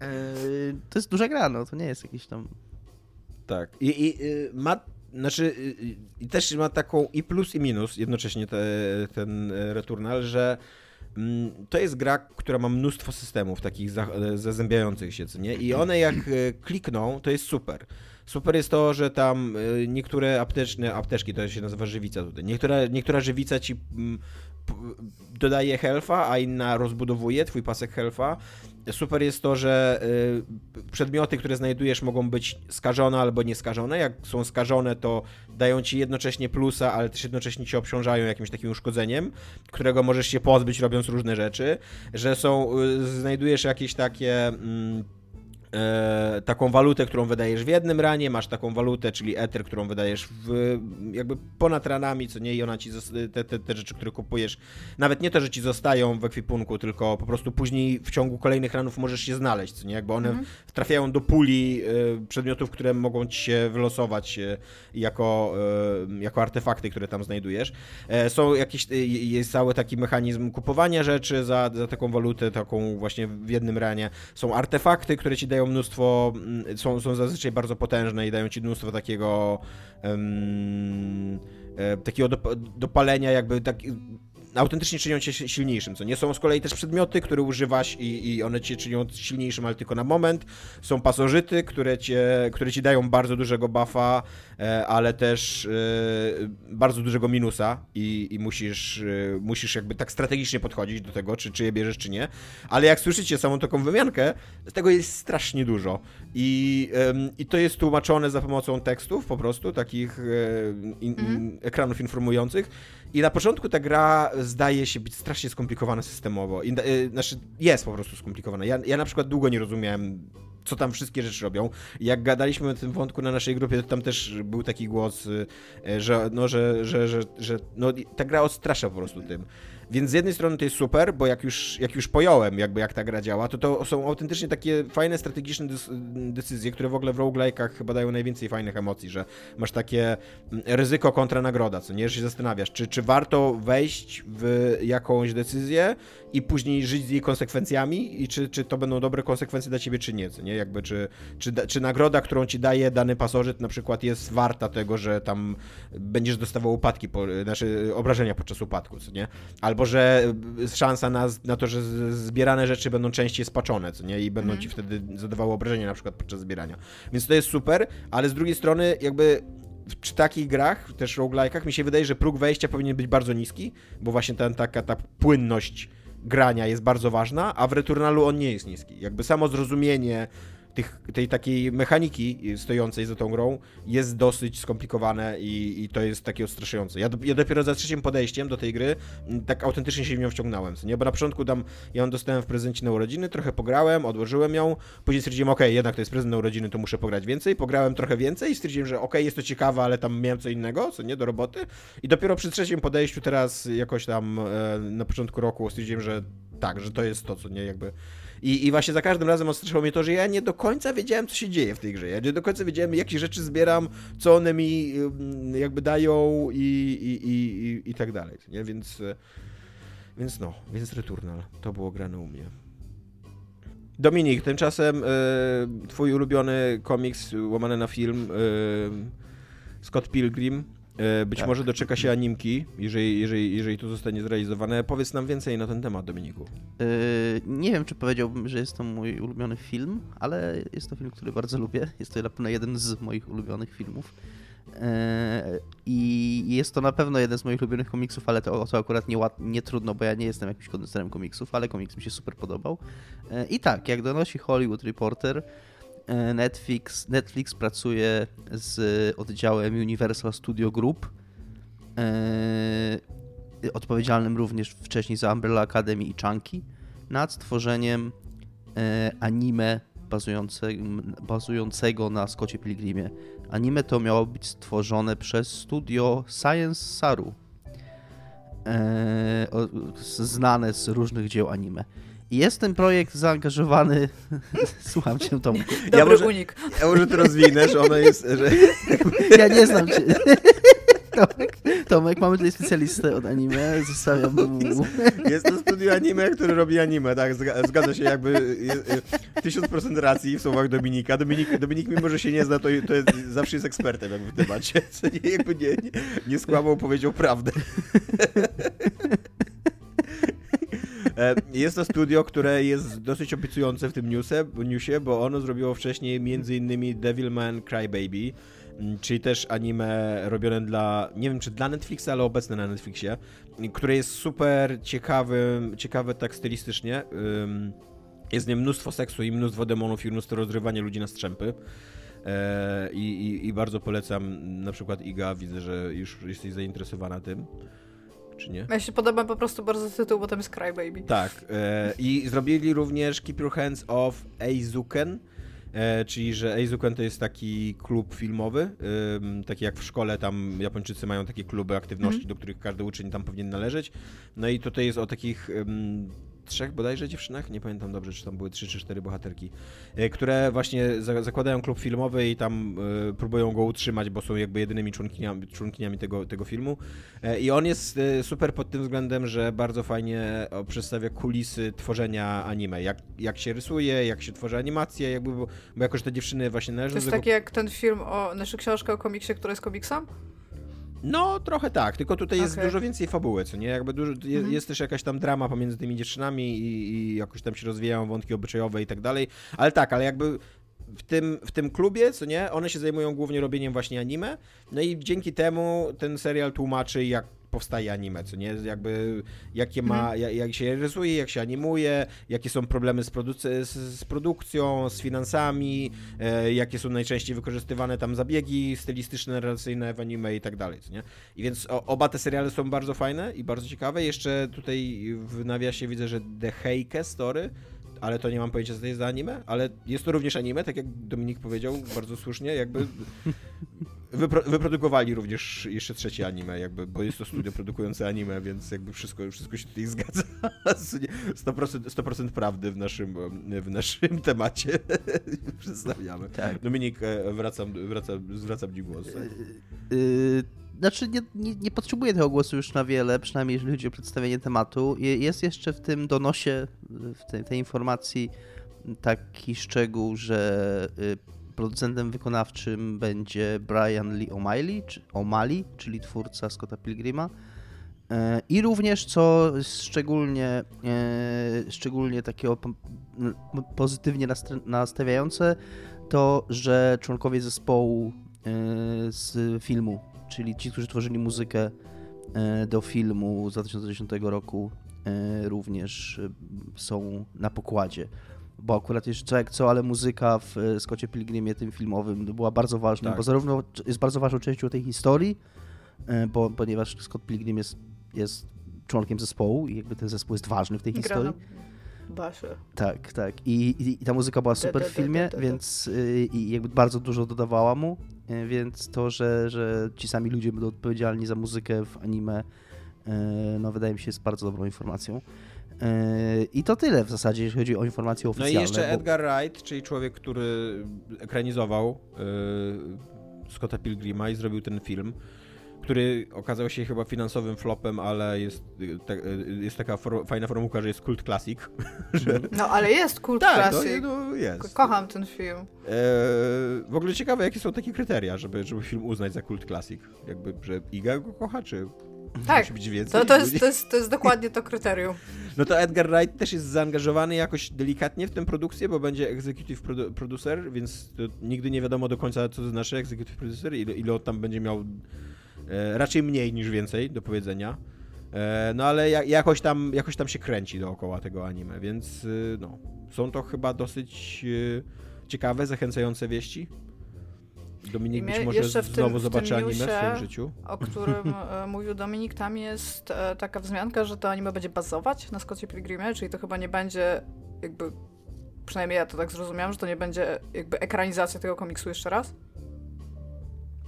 E, to jest duża gra, no to nie jest jakiś tam... Tak. I, i y, ma znaczy, y, y, i też ma taką i plus, i minus jednocześnie te, ten Returnal, że mm, to jest gra, która ma mnóstwo systemów takich zazębiających się, co nie? I one jak klikną, to jest super. Super jest to, że tam y, niektóre apteczne, apteczki to się nazywa żywica tutaj, niektóra, niektóra żywica ci mm, dodaje health'a, a inna rozbudowuje twój pasek health'a. Super jest to, że y, przedmioty, które znajdujesz mogą być skażone albo nieskażone. Jak są skażone, to dają ci jednocześnie plusa, ale też jednocześnie cię obciążają jakimś takim uszkodzeniem, którego możesz się pozbyć robiąc różne rzeczy. Że są, y, znajdujesz jakieś takie... Mm, e, taką walutę, którą wydajesz w jednym ranie, masz taką walutę, czyli Ether, którą wydajesz w, jakby ponad ranami, co nie, i ona ci te, te, te rzeczy, które kupujesz, nawet nie to, że ci zostają w ekwipunku, tylko po prostu później w ciągu kolejnych ranów możesz się znaleźć, co nie, jakby one Mhm. trafiają do puli e, przedmiotów, które mogą ci się wylosować e, jako, jako artefakty, które tam znajdujesz. Są jakieś, jest cały taki mechanizm kupowania rzeczy za, za taką walutę, taką właśnie w jednym ranie. Są artefakty, które ci dają mnóstwo, mm, są, są zazwyczaj bardzo potężne i dają ci mnóstwo takiego e, takiego dop- dopalenia, jakby tak, autentycznie czynią cię si- silniejszym, co nie? Są z kolei też przedmioty, które używasz i, i one cię czynią silniejszym, ale tylko na moment. Są pasożyty, które, cię, które ci dają bardzo dużego buffa, e, ale też e, bardzo dużego minusa i, i musisz, e, musisz jakby tak strategicznie podchodzić do tego, czy, czy je bierzesz, czy nie. Ale jak słyszycie samą taką wymiankę, tego jest strasznie dużo. I, i to jest tłumaczone za pomocą tekstów po prostu, takich in, in, ekranów informujących. I na początku ta gra zdaje się być strasznie skomplikowana systemowo. I, y, znaczy, jest po prostu skomplikowana. Ja, ja na przykład długo nie rozumiałem, co tam wszystkie rzeczy robią. Jak gadaliśmy o tym wątku na naszej grupie, to tam też był taki głos, y, że, no, że, że, że, że no, ta gra odstrasza po prostu tym. Więc z jednej strony to jest super, bo jak już, jak już pojąłem, jakby jak ta gra działa, to to są autentycznie takie fajne, strategiczne decyzje, które w ogóle w roguelike'ach chyba dają najwięcej fajnych emocji, że masz takie mm, ryzyko kontra nagroda, co nie, że się zastanawiasz, czy, czy warto wejść w jakąś decyzję i później żyć z jej konsekwencjami i czy, czy to będą dobre konsekwencje dla ciebie, czy nie, co nie, jakby czy, czy, czy nagroda, którą ci daje dany pasożyt na przykład jest warta tego, że tam będziesz dostawał upadki, po, znaczy obrażenia podczas upadku, co nie, albo że szansa na, na to, że zbierane rzeczy będą częściej spaczone, co nie, i będą Mhm. ci wtedy zadawały obrażenia na przykład podczas zbierania. Więc to jest super, ale z drugiej strony jakby w przy takich grach, też roguelike'ach, mi się wydaje, że próg wejścia powinien być bardzo niski, bo właśnie ten, taka ta płynność grania jest bardzo ważna, a w Returnalu on nie jest niski. Jakby samo zrozumienie tych, tej takiej mechaniki stojącej za tą grą jest dosyć skomplikowane i, i to jest takie odstraszające. Ja, ja dopiero za trzecim podejściem do tej gry m, tak autentycznie się w nią wciągnąłem, nie? Bo na początku tam ja ją dostałem w prezencie na urodziny, trochę pograłem, odłożyłem ją, później stwierdziłem, okej, jednak to jest prezent na urodziny, to muszę pograć więcej, pograłem trochę więcej i stwierdziłem, że okej, jest to ciekawe, ale tam miałem co innego, co nie, do roboty i dopiero przy trzecim podejściu teraz jakoś tam e, na początku roku stwierdziłem, że tak, że to jest to, co nie, jakby i, I właśnie za każdym razem odstraszało mnie to, że ja nie do końca wiedziałem, co się dzieje w tej grze. Ja nie do końca wiedziałem, jakie rzeczy zbieram, co one mi jakby dają i, i, i, i, i tak dalej. Nie? Więc, e, więc no, więc Returnal. To było grane u mnie. Dominik, tymczasem e, twój ulubiony komiks łamany na film e, Scott Pilgrim być Tak. może doczeka się animki, jeżeli, jeżeli, jeżeli to zostanie zrealizowane. Powiedz nam więcej na ten temat, Dominiku. Yy, nie wiem, czy powiedziałbym, że jest to mój ulubiony film, ale jest to film, który bardzo lubię. Jest to na pewno jeden z moich ulubionych filmów. Yy, I jest to na pewno jeden z moich ulubionych komiksów, ale to, to akurat nie, nie trudno, bo ja nie jestem jakimś kondenserem komiksów, ale komiks mi się super podobał. Yy, I tak, jak donosi Hollywood Reporter, Netflix, Netflix pracuje z oddziałem Universal Studio Group, yy, odpowiedzialnym również wcześniej za Umbrella Academy i Chunky, nad stworzeniem e, anime bazujące, bazującego na Scottie Pilgrimie. Anime to miało być stworzone przez studio Science Saru, e, znane z różnych dzieł anime. Jest ten projekt zaangażowany. Słucham cię, Tomku. Dobry może- unik. Ja może to rozwinę, że ono jest, że Ja nie znam cię. Tomek, Tomek, mamy tutaj specjalistę od anime. Zostawiam mu. jest to studio anime, które robi anime, tak, zga- zgadza się jakby tysiąc procent racji w słowach Dominika. Dominik, Dominik mimo, że się nie zna, to, to jest, zawsze jest ekspertem jakby w temacie, co nie, jakby nie, nie, nie skłamał, powiedział prawdę. E, Jest to studio, które jest dosyć obiecujące w tym newsie, newsie, bo ono zrobiło wcześniej m.in. Devilman Crybaby, czyli też anime robione dla, nie wiem czy dla Netflixa, ale obecne na Netflixie, które jest super ciekawym, ciekawe tak stylistycznie. Jest w nim mnóstwo seksu i mnóstwo demonów i mnóstwo rozrywania ludzi na strzępy. E, I, i, I bardzo polecam na przykład Iga, widzę, że już jesteś zainteresowana tym, czy nie? Ja się podoba po prostu bardzo tytuł, bo tam jest Crybaby. Tak. E, I zrobili również Keep Your Hands Off Eizuken, E, czyli, że Eizuken to jest taki klub filmowy, ym, taki jak w szkole, tam Japończycy mają takie kluby aktywności, Mhm. do których każdy uczeń tam powinien należeć. No i tutaj jest o takich ym, trzech bodajże dziewczynach, nie pamiętam dobrze, czy tam były trzy czy cztery bohaterki, e, które właśnie za, zakładają klub filmowy i tam e, próbują go utrzymać, bo są jakby jedynymi członkiniami, członkiniami tego, tego filmu. E, I on jest super pod tym względem, że bardzo fajnie przedstawia kulisy tworzenia anime. Jak, jak się rysuje, jak się tworzy animacje, jakby, bo, bo jakoś te dziewczyny właśnie należą To jest do tego... taki jak ten film o, znaczy książka o komiksie, która jest komiksem? No, trochę tak, tylko tutaj jest Okej. dużo więcej fabuły, co nie? Jakby dużo, je, Mhm. jest też jakaś tam drama pomiędzy tymi dziewczynami i, i jakoś tam się rozwijają wątki obyczajowe i tak dalej. Ale tak, ale jakby w tym, w tym klubie, co nie, one się zajmują głównie robieniem właśnie anime, no i dzięki temu ten serial tłumaczy, jak powstaje anime, co nie, jakby jakie ma, Mhm. jak, jak się rysuje, jak się animuje, jakie są problemy z, produc- z, z produkcją, z finansami, e, jakie są najczęściej wykorzystywane tam zabiegi stylistyczne, narracyjne w anime i tak dalej, co nie? I więc o, oba te seriale są bardzo fajne i bardzo ciekawe. Jeszcze tutaj w nawiasie widzę, że The Heike Story, ale to nie mam pojęcia, co to jest za anime, ale jest to również anime, tak jak Dominik powiedział, bardzo słusznie, jakby wypro, wyprodukowali również jeszcze trzecie anime, jakby, bo jest to studio produkujące anime, więc jakby wszystko, wszystko się tutaj zgadza. 100%, 100% prawdy w naszym, w naszym temacie przedstawiamy. Tak. Dominik, e, wracam, wracam, zwracam Ci głos. Yy, znaczy, nie, nie, nie potrzebuję tego głosu już na wiele, przynajmniej jeżeli chodzi o przedstawienie tematu. Je- Jest jeszcze w tym donosie, w tej, tej informacji taki szczegół, że y, producentem wykonawczym będzie Brian Lee O'Malley, czy O'Malley, czyli twórca Scotta Pilgrima. E, I również, co szczególnie, e, szczególnie takiego pozytywnie nastawiające, to, że członkowie zespołu e, z filmu, czyli ci, którzy tworzyli muzykę do filmu z 2010 roku, również są na pokładzie. Bo akurat jeszcze co jak co, ale muzyka w e, Scottie Pilgrimie tym filmowym była bardzo ważna, Tak. bo zarówno jest bardzo ważną częścią tej historii, e, bo, ponieważ Scott Pilgrim jest, jest członkiem zespołu i jakby ten zespół jest ważny w tej Gra historii. na basie. Tak, tak. I, i, i ta muzyka była Da, super da, w filmie, da, da, da. więc y, i jakby bardzo dużo dodawała mu, y, więc to, że, że ci sami ludzie będą odpowiedzialni za muzykę w anime, y, no wydaje mi się jest bardzo dobrą informacją. Y, I to tyle w zasadzie, jeśli chodzi o informacje No oficjalne. i jeszcze bo- Edgar Wright, czyli człowiek, który ekranizował y, Scotta Pilgrima i zrobił ten film, który okazał się chyba finansowym flopem, ale jest, y, te, jest taka for, fajna formułka, że jest kult classic. że, No ale jest kult tak, to, classic. no, jest. Kocham ten film. E, w ogóle ciekawe, jakie są takie kryteria, żeby, żeby film uznać za kult classic. Jakby, że Iga go kocha, czy Tak, musi być więcej? to, to, jest, to, jest, to jest dokładnie to kryterium. No to Edgar Wright też jest zaangażowany jakoś delikatnie w tę produkcję, bo będzie executive produ- producer, więc nigdy nie wiadomo do końca, co to znaczy executive producer, ile, ile on tam będzie miał, e, raczej mniej niż więcej do powiedzenia. E, no ale ja, jakoś, tam, jakoś tam się kręci dookoła tego anime, więc y, no, są to chyba dosyć y, ciekawe, zachęcające wieści. Dominik być może jeszcze w tym- znowu zobaczy anime w swoim życiu. o którym e, mówił Dominik, tam jest e, taka wzmianka, że to anime będzie bazować na Scottie Pilgrimie, czyli to chyba nie będzie jakby, przynajmniej ja to tak zrozumiałam, że to nie będzie jakby ekranizacja tego komiksu jeszcze raz.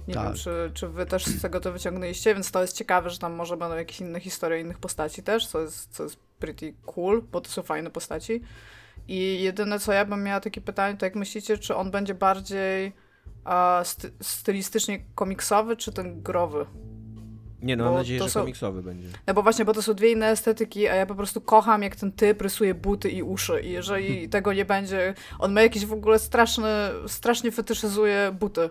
Nie Tak. wiem, czy, czy wy też z tego to wyciągnęliście, więc to jest ciekawe, że tam może będą jakieś inne historie innych postaci też, co jest, co jest pretty cool, bo to są fajne postaci. I jedyne, co ja bym miała takie pytanie, to jak myślicie, czy on będzie bardziej a, sty- stylistycznie komiksowy, czy ten growy? Nie no, Bo mam nadzieję, że są- komiksowy będzie. No bo właśnie, bo to są dwie inne estetyki, a ja po prostu kocham, jak ten typ rysuje buty i uszy. I jeżeli tego nie będzie, on ma jakieś w ogóle straszne, strasznie fetyszyzuje buty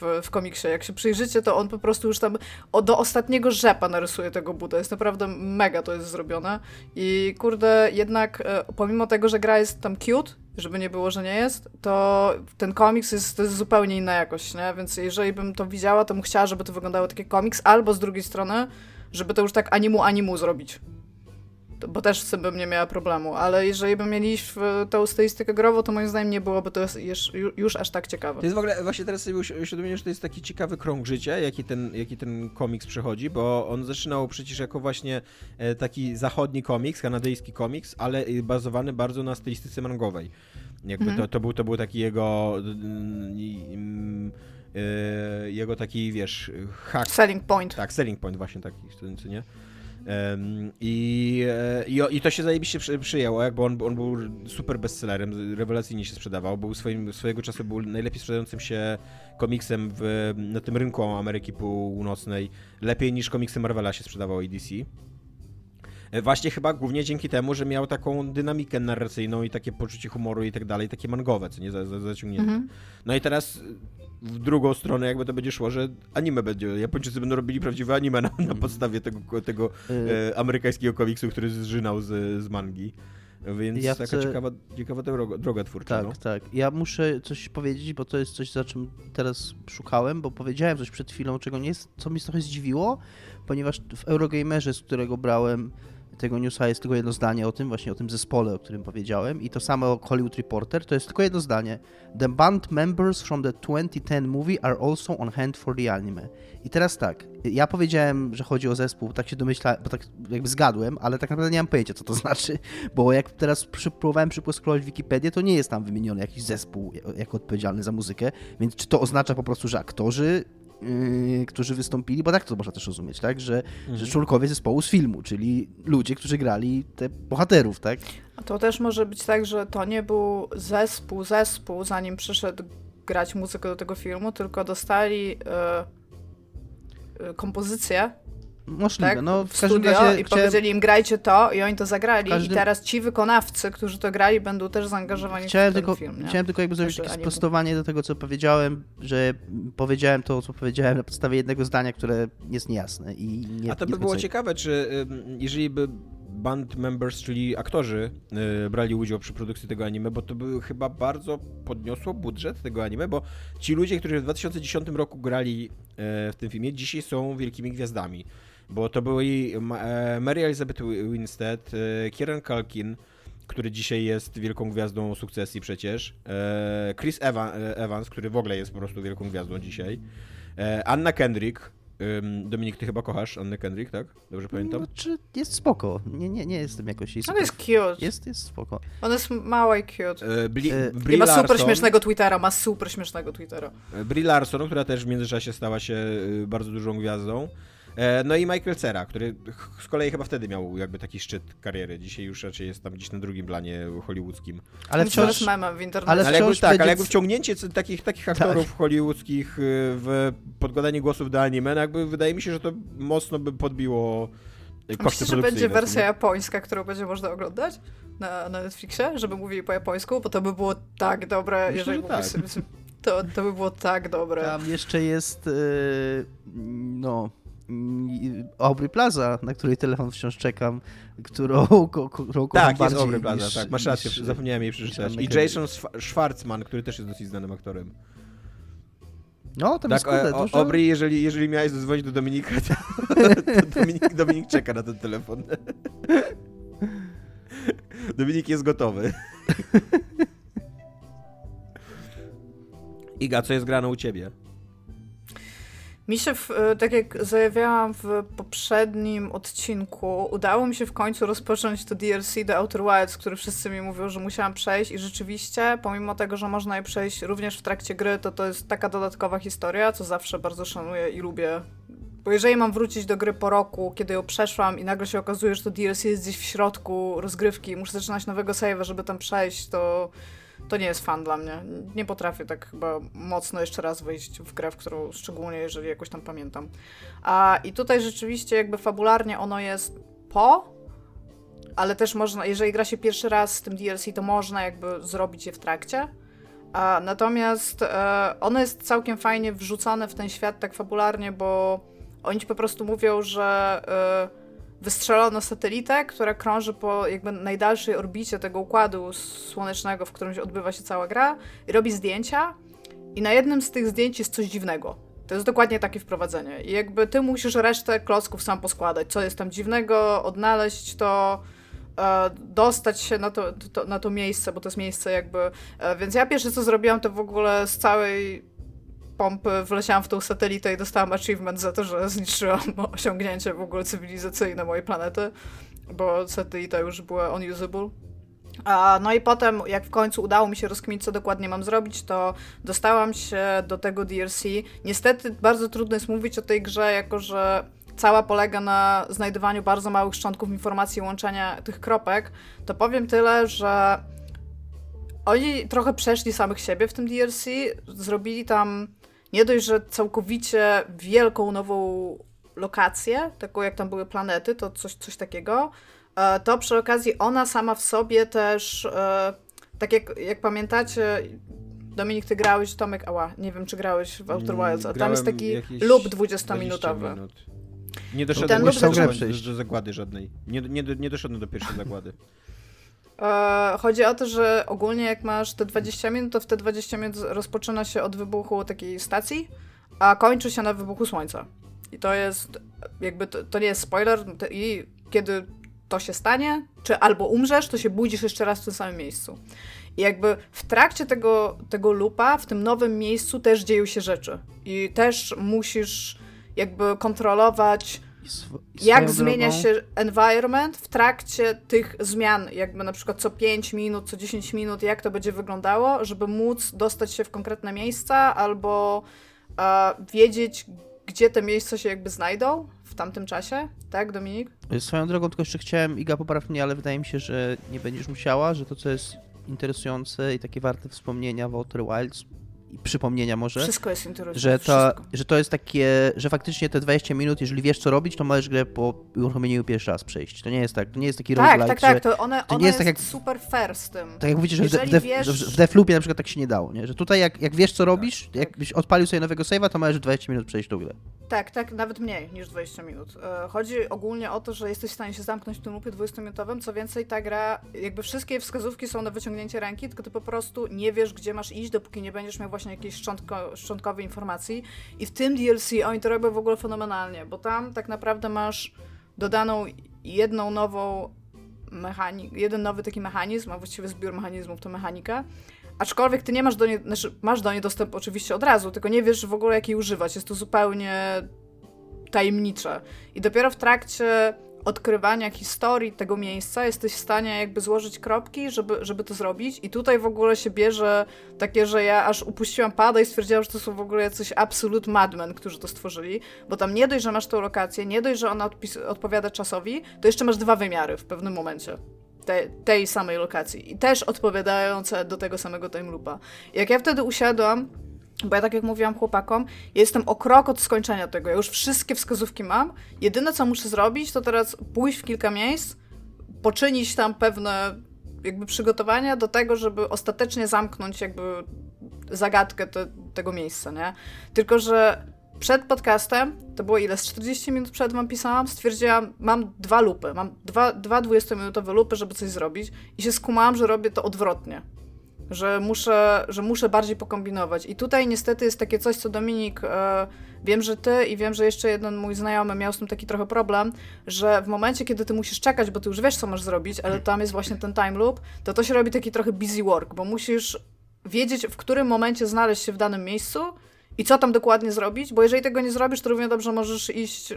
w, w komiksie. Jak się przyjrzycie, to on po prostu już tam do ostatniego rzepa narysuje tego buta. Jest naprawdę mega to jest zrobione. I kurde, jednak e, pomimo tego, że gra jest tam cute, żeby nie było, że nie jest, to ten komiks jest, to jest zupełnie inna jakość, nie? Więc jeżeli bym to widziała, to bym chciała, żeby to wyglądało tak jak komiks, albo z drugiej strony, żeby to już tak animu animu zrobić. Bo też z tym bym nie miała problemu, ale jeżeli by mieli iść w tą stylistykę grową, to moim zdaniem nie byłoby to już, już aż tak ciekawe. To jest w ogóle, właśnie teraz sobie uświ- uświadomiłem, że to jest taki ciekawy krąg życia, jaki ten, jaki ten komiks przechodzi, bo on zaczynał przecież jako właśnie e, taki zachodni komiks, kanadyjski komiks, ale bazowany bardzo na stylistyce mangowej. Jakby Mhm. to, to, był, to był taki jego mm, e, jego taki, wiesz, hack. Selling point. Tak, selling point właśnie taki, co nie? I, e, i, I to się zajebiście przy, przyjęło, jakby on, on był super bestsellerem, rewelacyjnie się sprzedawał, był swoim, swojego czasu był najlepiej sprzedającym się komiksem w, na tym rynku Ameryki Północnej, lepiej niż komiksy Marvela się sprzedawało i DC. E, Właśnie chyba głównie dzięki temu, że miał taką dynamikę narracyjną i takie poczucie humoru i tak dalej, takie mangowe, co nie za, za, zaciągnięte. Mhm. No i teraz w drugą stronę jakby to będzie szło, że anime będzie, Japończycy będą robili prawdziwe anime na, na podstawie tego, tego Y, e, amerykańskiego komiksu, który zżynał z, z mangi. Więc Ja taka chcę- ciekawa, ciekawa droga, droga twórcza. Tak, no. tak. Ja muszę coś powiedzieć, bo to jest coś, za czym teraz szukałem, bo powiedziałem coś przed chwilą, czego nie jest, co mnie trochę zdziwiło, ponieważ w Eurogamerze, z którego brałem tego newsa, jest tylko jedno zdanie o tym, właśnie o tym zespole, o którym powiedziałem, i to samo Hollywood Reporter, to jest tylko jedno zdanie. The band members from the 2010 movie are also on hand for the anime. I teraz tak, ja powiedziałem, że chodzi o zespół, tak się domyślałem, bo tak jakby zgadłem, ale tak naprawdę nie mam pojęcia, co to znaczy, bo jak teraz próbowałem scrollować Wikipedię, to nie jest tam wymieniony jakiś zespół jako odpowiedzialny za muzykę, więc czy to oznacza po prostu, że aktorzy, yy, którzy wystąpili, bo tak to można też rozumieć, tak, że, Mhm. że członkowie zespołu z filmu, czyli ludzie, którzy grali te bohaterów, tak? A to też może być tak, że to nie był zespół, zespół, zanim przyszedł grać muzykę do tego filmu, tylko dostali e, e, kompozycję Możliwe, tak, no w w każdym studio razie i chciałem, powiedzieli im grajcie to i oni to zagrali każdym- i teraz ci wykonawcy, którzy to grali będą też zaangażowani Chciałem w ten tylko, film. Nie? chciałem tylko jakby zrobić Znaczy, takie sprostowanie do tego, co powiedziałem, że powiedziałem to, co powiedziałem na podstawie jednego zdania, które jest niejasne i nie A to by było ciekawe, czy jeżeli by band members, czyli aktorzy, y, brali udział przy produkcji tego anime, bo to by chyba bardzo podniosło budżet tego anime, bo ci ludzie, którzy w 2010 roku grali y, w tym filmie, dzisiaj są wielkimi gwiazdami. Bo to byli Ma- e, Mary Elizabeth Winstead, e, Kieran Culkin, który dzisiaj jest wielką gwiazdą sukcesji przecież, e, Chris Evan, Evans, który w ogóle jest po prostu wielką gwiazdą dzisiaj, Anna Kendrick, Dominik, ty chyba kochasz Annę Kendrick, tak? Dobrze pamiętam? No, czy jest spoko. Nie, nie, nie jestem jakoś... Jest, On jest cute. jest, jest spoko. On jest mały i cute. E, Bli, E, Brie I ma super Larson, śmiesznego Twittera, ma super śmiesznego Twittera. Brie Larson, która też w międzyczasie stała się bardzo dużą gwiazdą. E, No i Michael Cera, który z kolei chyba wtedy miał jakby taki szczyt kariery. Dzisiaj już raczej jest tam gdzieś na drugim planie hollywoodzkim. Ale On wciąż memem w internecie. ale Ale jakby, wciąż tak, będzie- ale jakby wciągnięcie takich, takich Tak. aktorów hollywoodzkich y, w podkładanie głosów do anime, no jakby wydaje mi się, że to mocno by podbiło y, koszty Myślisz, że będzie wersja nie? japońska, którą będzie można oglądać na, na Netflixie, żeby mówili po japońsku, bo to by było tak dobre, Myślę, jeżeli tak. sobie... To, to by było tak dobre. Tam jeszcze jest, yy, no, Aubrey Plaza, na której telefon wciąż czekam, którą, którą Tak, jest Aubrey Plaza, niż- tak, masz rację, niż- zapomniałem jej przeczytać. I. Jason Schwa- Schwartzman, który też jest dosyć znanym aktorem. No, tam jest Tak, kurde, e, dużo... Aubrey, jeżeli, jeżeli miałeś zadzwonić do Dominika, to, to Dominik, Dominik czeka na ten telefon. Dominik jest gotowy. Iga, co jest grane u ciebie? Mi się, w, e, tak jak zajawiałam w poprzednim odcinku, udało mi się w końcu rozpocząć to DLC The Outer Wilds, który wszyscy mi mówią, że musiałam przejść i rzeczywiście, pomimo tego, że można je przejść również w trakcie gry, to to jest taka dodatkowa historia, co zawsze bardzo szanuję i lubię. Bo jeżeli mam wrócić do gry po roku, kiedy ją przeszłam i nagle się okazuje, że to DLC jest gdzieś w środku rozgrywki i muszę zaczynać nowego save'a, żeby tam przejść, to to nie jest fan dla mnie. Nie potrafię tak chyba mocno jeszcze raz wejść w grę, w którą szczególnie jeżeli jakoś tam pamiętam. A i tutaj rzeczywiście jakby fabularnie ono jest po, ale też można, jeżeli gra się pierwszy raz z tym DLC, to można jakby zrobić je w trakcie. A, natomiast e, ono jest całkiem fajnie wrzucone w ten świat tak fabularnie, bo oni ci po prostu mówią, że e, wystrzelono satelitę, która krąży po jakby najdalszej orbicie tego układu słonecznego, w którym się odbywa się cała gra i robi zdjęcia i na jednym z tych zdjęć jest coś dziwnego. To jest dokładnie takie wprowadzenie. I jakby ty musisz resztę klocków sam poskładać. Co jest tam dziwnego, odnaleźć to, e, dostać się na to, to, na to miejsce, bo to jest miejsce jakby... E, więc ja pierwsze co zrobiłam, to w ogóle z całej pompy wleciałam w tą satelitę i dostałam achievement za to, że zniszczyłam osiągnięcie w ogóle cywilizacyjne mojej planety, bo satelita już była unusable. No i potem, jak w końcu udało mi się rozkminić, co dokładnie mam zrobić, to dostałam się do tego DLC. Niestety bardzo trudno jest mówić o tej grze, jako że cała polega na znajdowaniu bardzo małych szczątków informacji i łączenia tych kropek, to powiem tyle, że oni trochę przeszli samych siebie w tym DLC, zrobili tam nie dość, że całkowicie wielką nową lokację, taką jak tam były planety, to coś, coś takiego, e, to przy okazji ona sama w sobie też, e, tak jak, jak pamiętacie, Dominik, ty grałeś, Tomek, ała, nie wiem, czy grałeś w Outer Wilds, a tam jest taki lub 20 20-minutowy. minut. Nie doszedłem do, do zagłady żadnej. Nie, nie, nie doszedłem do pierwszej zagłady. E, chodzi o to, że ogólnie jak masz te 20 minut, to w te 20 minut rozpoczyna się od wybuchu takiej stacji, a kończy się na wybuchu słońca. I to jest, jakby, to, to nie jest spoiler, to, i kiedy to się stanie, czy albo umrzesz, to się budzisz jeszcze raz w tym samym miejscu. I jakby w trakcie tego, tego loopa, w tym nowym miejscu też dzieją się rzeczy. I też musisz jakby kontrolować sw- jak zmienia drogą- się environment w trakcie tych zmian, jakby na przykład co 5 minut, co 10 minut, jak to będzie wyglądało, żeby móc dostać się w konkretne miejsca albo e, wiedzieć, gdzie te miejsca się jakby znajdą w tamtym czasie, tak Dominik? Swoją drogą, tylko jeszcze chciałem, Iga popraw mnie, ale wydaje mi się, że nie będziesz musiała, że to, co jest interesujące i takie warte wspomnienia w Outer Wilds przypomnienia może, Wszystko jest interesujące. że to, wszystko. że to jest takie, że faktycznie te 20 minut, jeżeli wiesz co robić, to możesz grę po uruchomieniu pierwszy raz przejść. To nie jest tak, to nie jest taki Tak, roguelike, tak, tak, że, to one, to nie jest tak jak- super fair z tym. tak jak mówicie, że Def, wiesz- że w na przykład tak się nie dało, nie? że tutaj jak, jak wiesz co robisz, tak. jakbyś odpalił sobie nowego save'a, to możesz w 20 minut przejść tą grę. Tak, tak, nawet mniej niż 20 minut. E, Chodzi ogólnie o to, że jesteś w stanie się zamknąć w tym loopie 20-minutowym. Co więcej, ta gra, jakby wszystkie wskazówki są na wyciągnięcie ręki, tylko ty po prostu nie wiesz, gdzie masz iść, dopóki nie będziesz miał właśnie jakiejś szczątko, szczątkowej informacji. I w tym DLC oni to robią w ogóle fenomenalnie, bo tam tak naprawdę masz dodaną jedną nową mechanikę, jeden nowy taki mechanizm, a właściwie zbiór mechanizmów to mechanika. Aczkolwiek ty nie masz do niej, znaczy masz do niej dostęp oczywiście od razu, tylko nie wiesz w ogóle jak jej używać. Jest to zupełnie tajemnicze. I dopiero w trakcie odkrywania historii tego miejsca jesteś w stanie jakby złożyć kropki, żeby, żeby to zrobić. I tutaj w ogóle się bierze takie, że ja aż upuściłam pada i stwierdziłam, że to są w ogóle jacyś absolut madmen, którzy to stworzyli, bo tam nie dość, że masz tą lokację, nie dość, że ona odpowiada czasowi, to jeszcze masz dwa wymiary w pewnym momencie. Te, tej samej lokacji i też odpowiadające do tego samego time loopa. Jak ja wtedy usiadłam, bo ja tak jak mówiłam chłopakom, ja jestem o krok od skończenia tego. Ja już wszystkie wskazówki mam. Jedyne co muszę zrobić, to teraz pójść w kilka miejsc, poczynić tam pewne jakby przygotowania do tego, żeby ostatecznie zamknąć jakby zagadkę te, tego miejsca, nie? Tylko, że przed podcastem, to było ile, z 40 minut przed wam pisałam, stwierdziłam, mam dwa lupy, mam dwa, dwa 20-minutowe lupy, żeby coś zrobić i się skumałam, że robię to odwrotnie że muszę, że muszę bardziej pokombinować. I tutaj niestety jest takie coś, co Dominik, e, wiem, że ty i wiem, że jeszcze jeden mój znajomy miał z tym taki trochę problem, że w momencie, kiedy ty musisz czekać, bo ty już wiesz, co masz zrobić, ale tam jest właśnie ten time loop, to to się robi taki trochę busy work, bo musisz wiedzieć, w którym momencie znaleźć się w danym miejscu i co tam dokładnie zrobić, bo jeżeli tego nie zrobisz, to równie dobrze możesz iść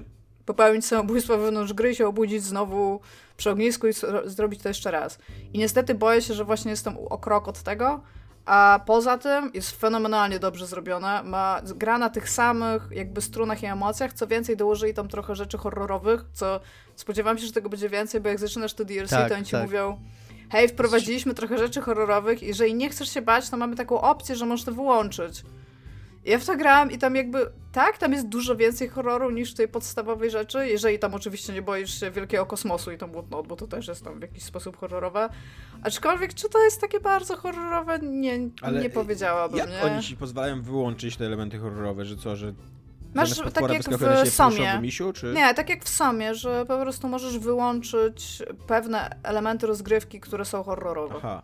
popełnić samobójstwo wewnątrz gry, się obudzić znowu przy ognisku i zro- zrobić to jeszcze raz. I niestety boję się, że właśnie jestem o krok od tego, a poza tym jest fenomenalnie dobrze zrobione. Ma gra na tych samych jakby strunach i emocjach, co więcej dołożyli tam trochę rzeczy horrorowych, co spodziewam się, że tego będzie więcej, bo jak zaczynasz to DLC, Tak, to oni ci tak. mówią hej, wprowadziliśmy trochę rzeczy horrorowych, jeżeli nie chcesz się bać, to mamy taką opcję, że możesz to wyłączyć. Ja w to grałam i tam jakby, tak, tam jest dużo więcej horroru niż tej podstawowej rzeczy, jeżeli tam oczywiście nie boisz się wielkiego kosmosu i tam whatnot, bo to też jest tam w jakiś sposób horrorowe. Aczkolwiek, czy to jest takie bardzo horrorowe? Nie, Ale nie powiedziałabym, Jak nie? oni ci pozwalają wyłączyć te elementy horrorowe, że co, że Masz tak jak w Somie. misiu, czy... Nie, tak jak w Somie, że po prostu możesz wyłączyć pewne elementy rozgrywki, które są horrorowe. Aha.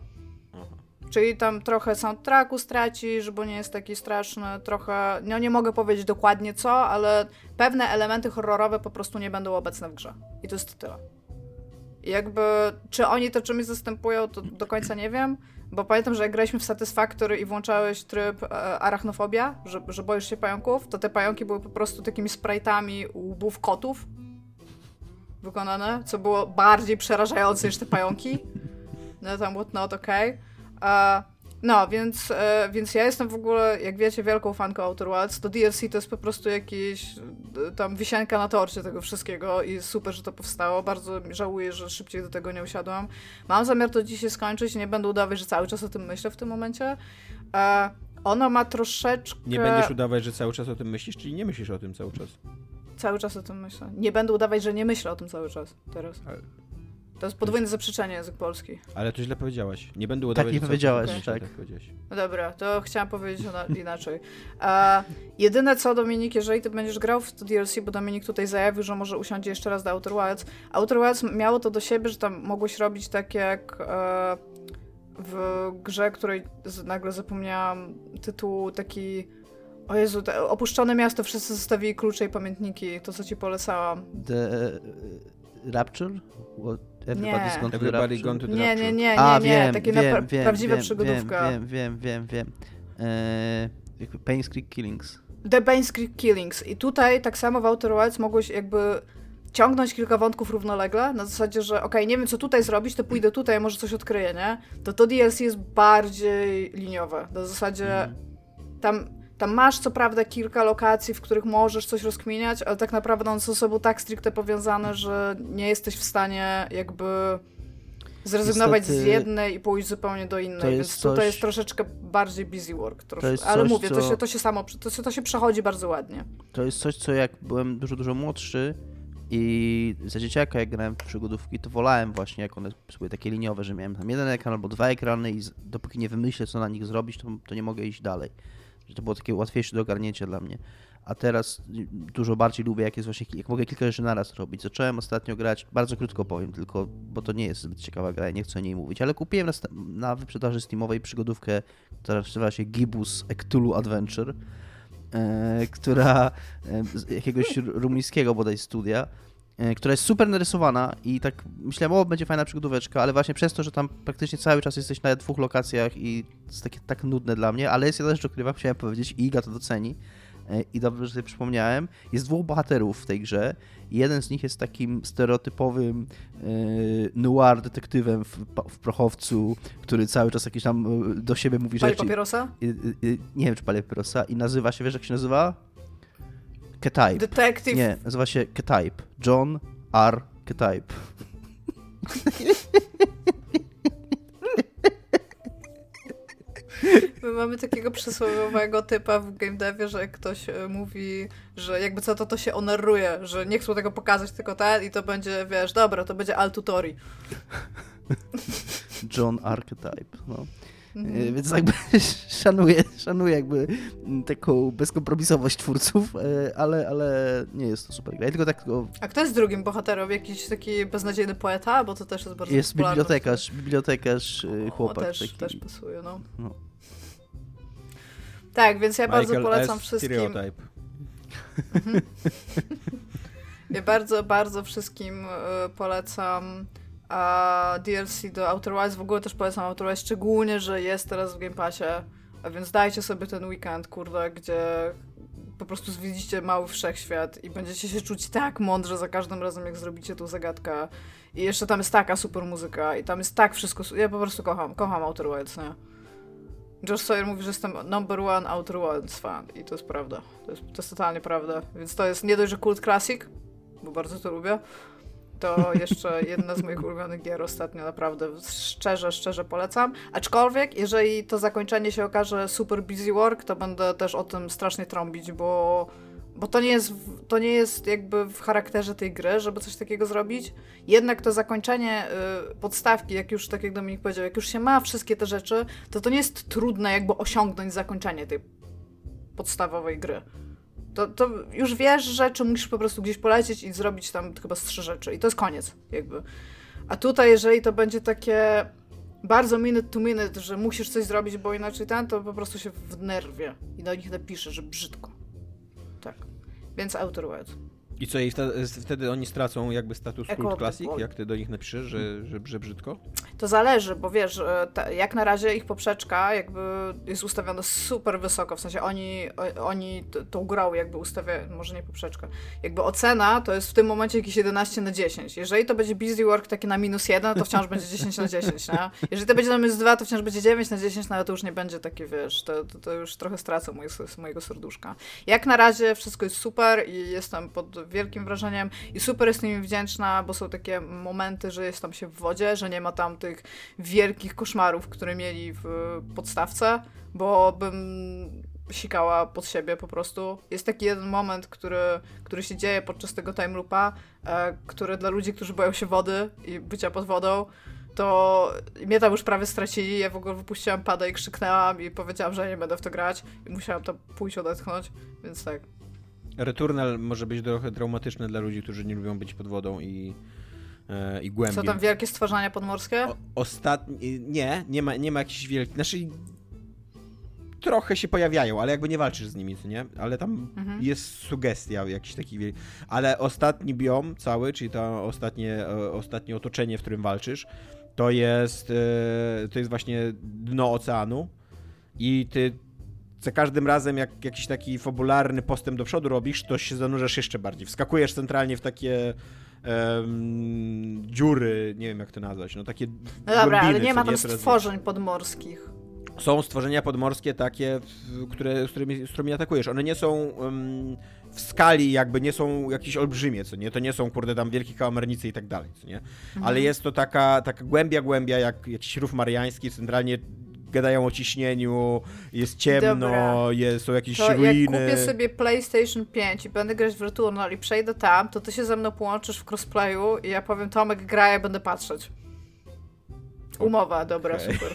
Czyli tam trochę soundtracku stracisz, bo nie jest taki straszny, trochę, no nie mogę powiedzieć dokładnie co, ale pewne elementy horrorowe po prostu nie będą obecne w grze. I to jest tyle. Jakby, czy oni to czymś zastępują, to do końca nie wiem, bo pamiętam, że jak graliśmy w Satisfactory i włączałeś tryb e, arachnofobia, że, że boisz się pająków, to te pająki były po prostu takimi sprite'ami łbów kotów wykonane, co było bardziej przerażające niż te pająki. no tam whatnot, okej. Okay. No, więc, e, więc ja jestem w ogóle, jak wiecie, wielką fanką Outer Wilds. To DLC to jest po prostu jakiś e, tam wisienka na torcie tego wszystkiego i super, że to powstało. Bardzo żałuję, że szybciej do tego nie usiadłam. Mam zamiar to dzisiaj skończyć, nie będę udawać, że cały czas o tym myślę w tym momencie. E, ono ma troszeczkę... Nie będziesz udawać, że cały czas o tym myślisz, czyli nie myślisz o tym cały czas? Cały czas o tym myślę. Nie będę udawać, że nie myślę o tym cały czas teraz. Ale... To jest podwójne zaprzeczenie język polski. Ale to źle powiedziałaś. Nie będę udawać, Tak nie powiedziałaś, okay. tak. tak no dobra, to chciałam powiedzieć inaczej. A, jedyne co, Dominik, jeżeli ty będziesz grał w to DLC, bo Dominik tutaj zajawił, że może usiądzie jeszcze raz do Outer Wilds. Outer Wilds miało to do siebie, że tam mogłeś robić tak jak... E, w grze, której nagle zapomniałam tytułu, taki o Jezu, opuszczone miasto, wszyscy zostawili klucze i pamiętniki, to co ci polecałam. The uh, Rapture? What? Everybody's gone to Everybody gone to the Nie, nie, nie, nie, A, nie, wiem, takie wiem, pra wiem, prawdziwa wiem, przygodówka. Wiem, wiem, wiem, wiem. Eee, Pain's Creek Killings. The Pain's Creek Killings. I tutaj tak samo w Outer Wilds mogłeś jakby ciągnąć kilka wątków równolegle, na zasadzie, że okej, okay, nie wiem co tutaj zrobić, to pójdę tutaj, może coś odkryję, nie? To to DLC jest bardziej liniowe. Na zasadzie mm. tam tam masz co prawda kilka lokacji, w których możesz coś rozkminiać, ale tak naprawdę one są ze sobą tak stricte powiązane, że nie jesteś w stanie jakby zrezygnować Niestety, z jednej i pójść zupełnie do innej, więc tutaj coś, jest troszeczkę bardziej busy work. Ale coś, mówię, co, to, się, to się samo, to się, to się przechodzi bardzo ładnie. To jest coś, co jak byłem dużo, dużo młodszy i za dzieciaka jak grałem w przygodówki, to wolałem właśnie, jak one były takie liniowe, że miałem tam jeden ekran albo dwa ekrany i dopóki nie wymyślę, co na nich zrobić, to, to nie mogę iść dalej że to było takie łatwiejsze do ogarnięcia dla mnie. A teraz dużo bardziej lubię, jak jest właśnie, jak mogę kilka rzeczy naraz robić. Zacząłem ostatnio grać, bardzo krótko powiem tylko, bo to nie jest zbyt ciekawa gra i nie chcę o niej mówić, ale kupiłem na, na wyprzedaży Steamowej przygodówkę, która nazywa się Gibus Ectulu Adventure, e, która e, z jakiegoś rumuńskiego bodaj studia, która jest super narysowana i tak myślałem, o, będzie fajna przygodóweczka, ale właśnie przez to, że tam praktycznie cały czas jesteś na dwóch lokacjach i to jest takie tak nudne dla mnie, ale jest jedna rzecz, o której wam chciałem powiedzieć i Iga to doceni e, i dobrze, że sobie przypomniałem. Jest dwóch bohaterów w tej grze i jeden z nich jest takim stereotypowym e, noir detektywem w, w, prochowcu, który cały czas jakiś tam e, do siebie mówi pali rzeczy. Pali papierosa? nie wiem, czy pali papierosa i nazywa się, wiesz jak się nazywa? Ketype. Detective. Nie, nazywa się Ketype. John R. Ketype. My mamy takiego przysłowiowego typa w game devie, że jak ktoś e, mówi, że jakby co to, to się onerruje, że nie chcą tego pokazać, tylko ten i to będzie, wiesz, dobra, to będzie Altutori. John Archetype, no. Mhm. Więc jakby szanuję, szanuję jakby taką bezkompromisowość twórców, e, ale, ale nie jest to super gra. tylko tak tylko... A kto jest drugim bohaterem? Jakiś taki beznadziejny poeta? Bo to też jest bardzo Jest bibliotekarz, bibliotekarz, e, chłopak. O, też, taki. też pasuje, no. no. Tak, więc ja Michael bardzo polecam S. wszystkim... Stereotype. Mhm. ja bardzo, bardzo wszystkim e, polecam a DLC do Outer Wilds w ogóle też polecam Outer Wilds, szczególnie, że jest teraz w Game Passie, a więc dajcie sobie ten weekend, kurde, gdzie po prostu zwiedzicie mały wszechświat i będziecie się czuć tak mądrze za każdym razem, jak zrobicie tą zagadkę. I jeszcze tam jest taka super muzyka i tam jest tak wszystko... Ja po prostu kocham, kocham Outer Wilds, nie? Josh Sawyer mówi, że jestem number one Outer Wilds fan i to jest prawda. To jest, to jest totalnie prawda. Więc to jest nie dość, że kult classic, bo bardzo to lubię, to jeszcze jedna z moich ulubionych gier ostatnio, naprawdę szczerze, szczerze polecam. Aczkolwiek, jeżeli to zakończenie się okaże super busy work, to będę też o tym strasznie trąbić, bo, bo to, nie jest, to nie jest jakby w charakterze tej gry, żeby coś takiego zrobić. Jednak to zakończenie y, podstawki, jak już, tak jak Dominik powiedział, jak już się ma wszystkie te rzeczy, to to nie jest trudne jakby osiągnąć zakończenie tej podstawowej gry. To, to już wiesz rzeczy, musisz po prostu gdzieś polecieć i zrobić tam chyba z trzy rzeczy i to jest koniec jakby. A tutaj jeżeli to będzie takie bardzo minute to minute, że musisz coś zrobić, bo inaczej ten, to po prostu się w nerwie i do nich napisze, że brzydko. Tak. Więc Outer Wilds. I co, i wtedy, wtedy oni stracą jakby status Jako Cult Classic, jak ty do nich napiszesz, że, że, że brzydko? To zależy, bo wiesz, e, ta, jak na razie ich poprzeczka jakby jest ustawiona super wysoko, w sensie oni, oni tą grą jakby ustawiają, może nie poprzeczka, jakby ocena to jest w tym momencie jakieś 11 na 10. Jeżeli to będzie busy work taki na minus 1, to wciąż będzie 10 na 10, nie? Jeżeli to będzie na minus 2, to wciąż będzie 9 na 10, no ale to już nie będzie takie, wiesz, to, to, to już trochę stracę moje, mojego serduszka. Jak na razie wszystko jest super i jestem pod wielkim wrażeniem i super jestem im wdzięczna, bo są takie momenty, że jest tam się w wodzie, że nie ma tam tych wielkich koszmarów, które mieli w podstawce, bo bym sikała pod siebie po prostu. Jest taki jeden moment, który, który się dzieje podczas tego time loopa, e, który dla ludzi, którzy boją się wody i bycia pod wodą, to mnie tam już prawie stracili. Ja w ogóle wypuściłam pada i krzyknęłam i powiedziałam, że nie będę w to grać i musiałam tam pójść odetchnąć, więc tak. Returnal może być trochę traumatyczny dla ludzi, którzy nie lubią być pod wodą i, e, i głębiej. Co tam, wielkie stworzenia podmorskie? O, ostatni... Nie, nie ma, nie ma jakichś wielkich... Znaczy... Trochę się pojawiają, ale jakby nie walczysz z nimi, co nie? Ale tam Mhm. jest sugestia jakiś taki wielki. Ale ostatni biom cały, czyli to ostatnie, e, ostatnie otoczenie, w którym walczysz, to jest, e, to jest właśnie dno oceanu i ty za każdym razem, jak jakiś taki fabularny postęp do przodu robisz, to się zanurzasz jeszcze bardziej. Wskakujesz centralnie w takie em, dziury, nie wiem jak to nazwać, no takie No dobra, ale nie ma tam stworzeń podmorskich. są stworzenia podmorskie takie, które, z, którymi, z którymi atakujesz. One nie są em, w skali jakby, nie są jakieś olbrzymie, co nie? To nie są, kurde, tam wielkie kałamarnice i tak dalej, co nie? Mhm. Ale jest to taka, taka głębia, głębia, jak jakiś rów mariański, centralnie gadają o ciśnieniu, jest ciemno, Dobra. jest, są jakieś To jak ruiny. kupię sobie PlayStation 5 i będę grać w Returnal i przejdę tam, to ty się ze mną połączysz w crossplayu i ja powiem Tomek gra, ja będę patrzeć. Umowa, dobra, Okej. super.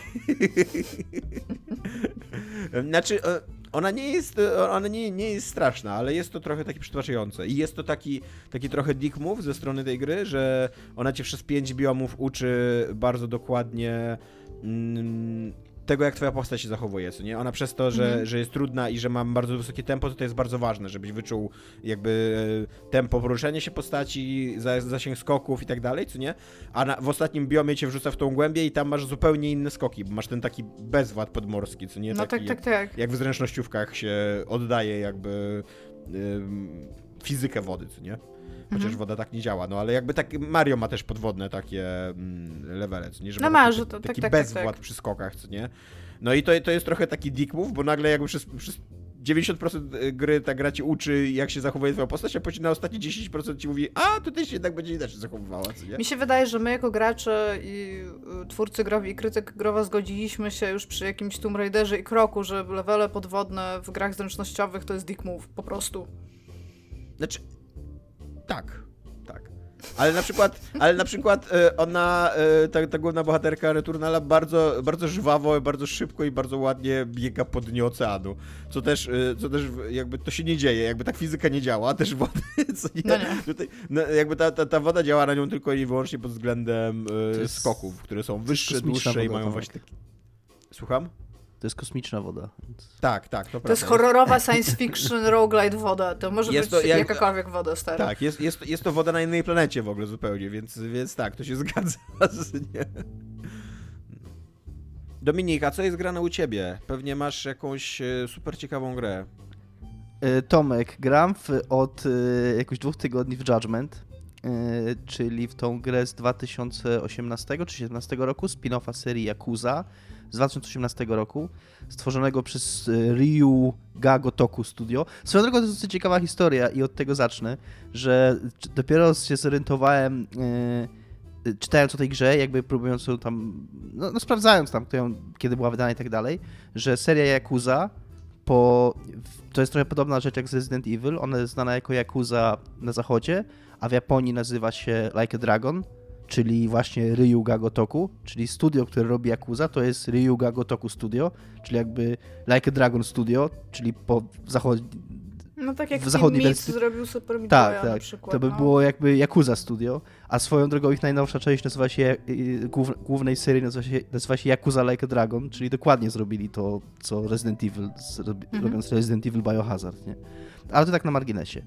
Znaczy, e, ona nie jest, e, ona nie, nie jest straszna, ale jest to trochę takie przytłaczające. I jest to taki, taki trochę dick move ze strony tej gry, że ona cię przez pięć biomów uczy bardzo dokładnie mm, tego, jak twoja postać się zachowuje, co nie? Ona przez to, że, Mhm. że jest trudna i że ma bardzo wysokie tempo, to to jest bardzo ważne, żebyś wyczuł jakby e, tempo poruszania się postaci, za- zasięg skoków i tak dalej, co nie? A na, w ostatnim biomie cię wrzuca w tą głębię i tam masz zupełnie inne skoki, bo masz ten taki bezwład podmorski, co nie? No taki, tak, tak, tak. Jak w zręcznościówkach się oddaje jakby ym, fizykę wody, co nie? Chociaż Mhm. woda tak nie działa, no ale jakby tak Mario ma też podwodne takie mm, levele, co nie? Że No ma taki, to- taki tak, tak, tak, bezwład tak. przy skokach, co nie? No i to, to jest trochę taki dick move, bo nagle jakby przez, przez 90% gry ta gra ci uczy, jak się zachowuje twoja postać, a później na ostatnie 10% ci mówi, a tutaj się jednak będzie inaczej zachowywała, co nie? Mi się wydaje, że my jako gracze i y, twórcy growi i krytyk growa zgodziliśmy się już przy jakimś Tomb Raiderze i kroku, że levele podwodne w grach zręcznościowych to jest dick move, po prostu. Znaczy, tak, tak. Ale na przykład, ale na przykład e, ona, e, ta, ta główna bohaterka Returnala bardzo, bardzo żwawo, bardzo szybko i bardzo ładnie biega po dnie oceanu. Co też, e, co też jakby to się nie dzieje, jakby tak fizyka nie działa, też wody, co nie, No nie. Tutaj, no, jakby ta, ta, ta woda działa na nią tylko i wyłącznie pod względem skoków, które są wyższe, dłuższe i mają Tomek. właśnie takie... Słucham? To jest kosmiczna woda. Więc... Tak, tak, to To jest prawda. horrorowa science fiction roguelite woda. To może Jest być to jak- jakakolwiek woda, stara. Tak, jest, jest, jest to woda na innej planecie w ogóle zupełnie, więc, więc tak, to się zgadza. z- Nie. Dominika, co jest grane u ciebie? Pewnie masz jakąś e, super ciekawą grę. E, Tomek, gram w, od e, jakoś dwóch tygodni w Judgment, czyli w tą grę z 2018 czy 2017 roku, spin-offa serii Yakuza z 2018 roku, stworzonego przez e, Ryu Ga Gotoku Studio. Swoją drogą to jest dosyć ciekawa historia i od tego zacznę, że dopiero się zorientowałem, e, czytając o tej grze, jakby próbując ją tam, no, no sprawdzając tam, ją, kiedy była wydana i tak dalej, że seria Yakuza po, to jest trochę podobna rzecz jak z Resident Evil. Ona jest znana jako Yakuza na zachodzie, a w Japonii nazywa się Like a Dragon, czyli właśnie Ryuga Gotoku, czyli studio, które robi Yakuza, to jest Ryuga Gotoku Studio, czyli jakby Like a Dragon Studio, czyli po zachodzie. No tak jak W zachodniej wersji- zrobił Super Meat Tak, tak. przykład. To by no. było jakby Yakuza Studio, a swoją drogą ich najnowsza część nazywa się, y, głów, głównej serii nazywa się, nazywa się Yakuza Like a Dragon, czyli dokładnie zrobili to, co Resident Evil, Mhm. robiąc Resident Evil Biohazard, nie? Ale to tak na marginesie.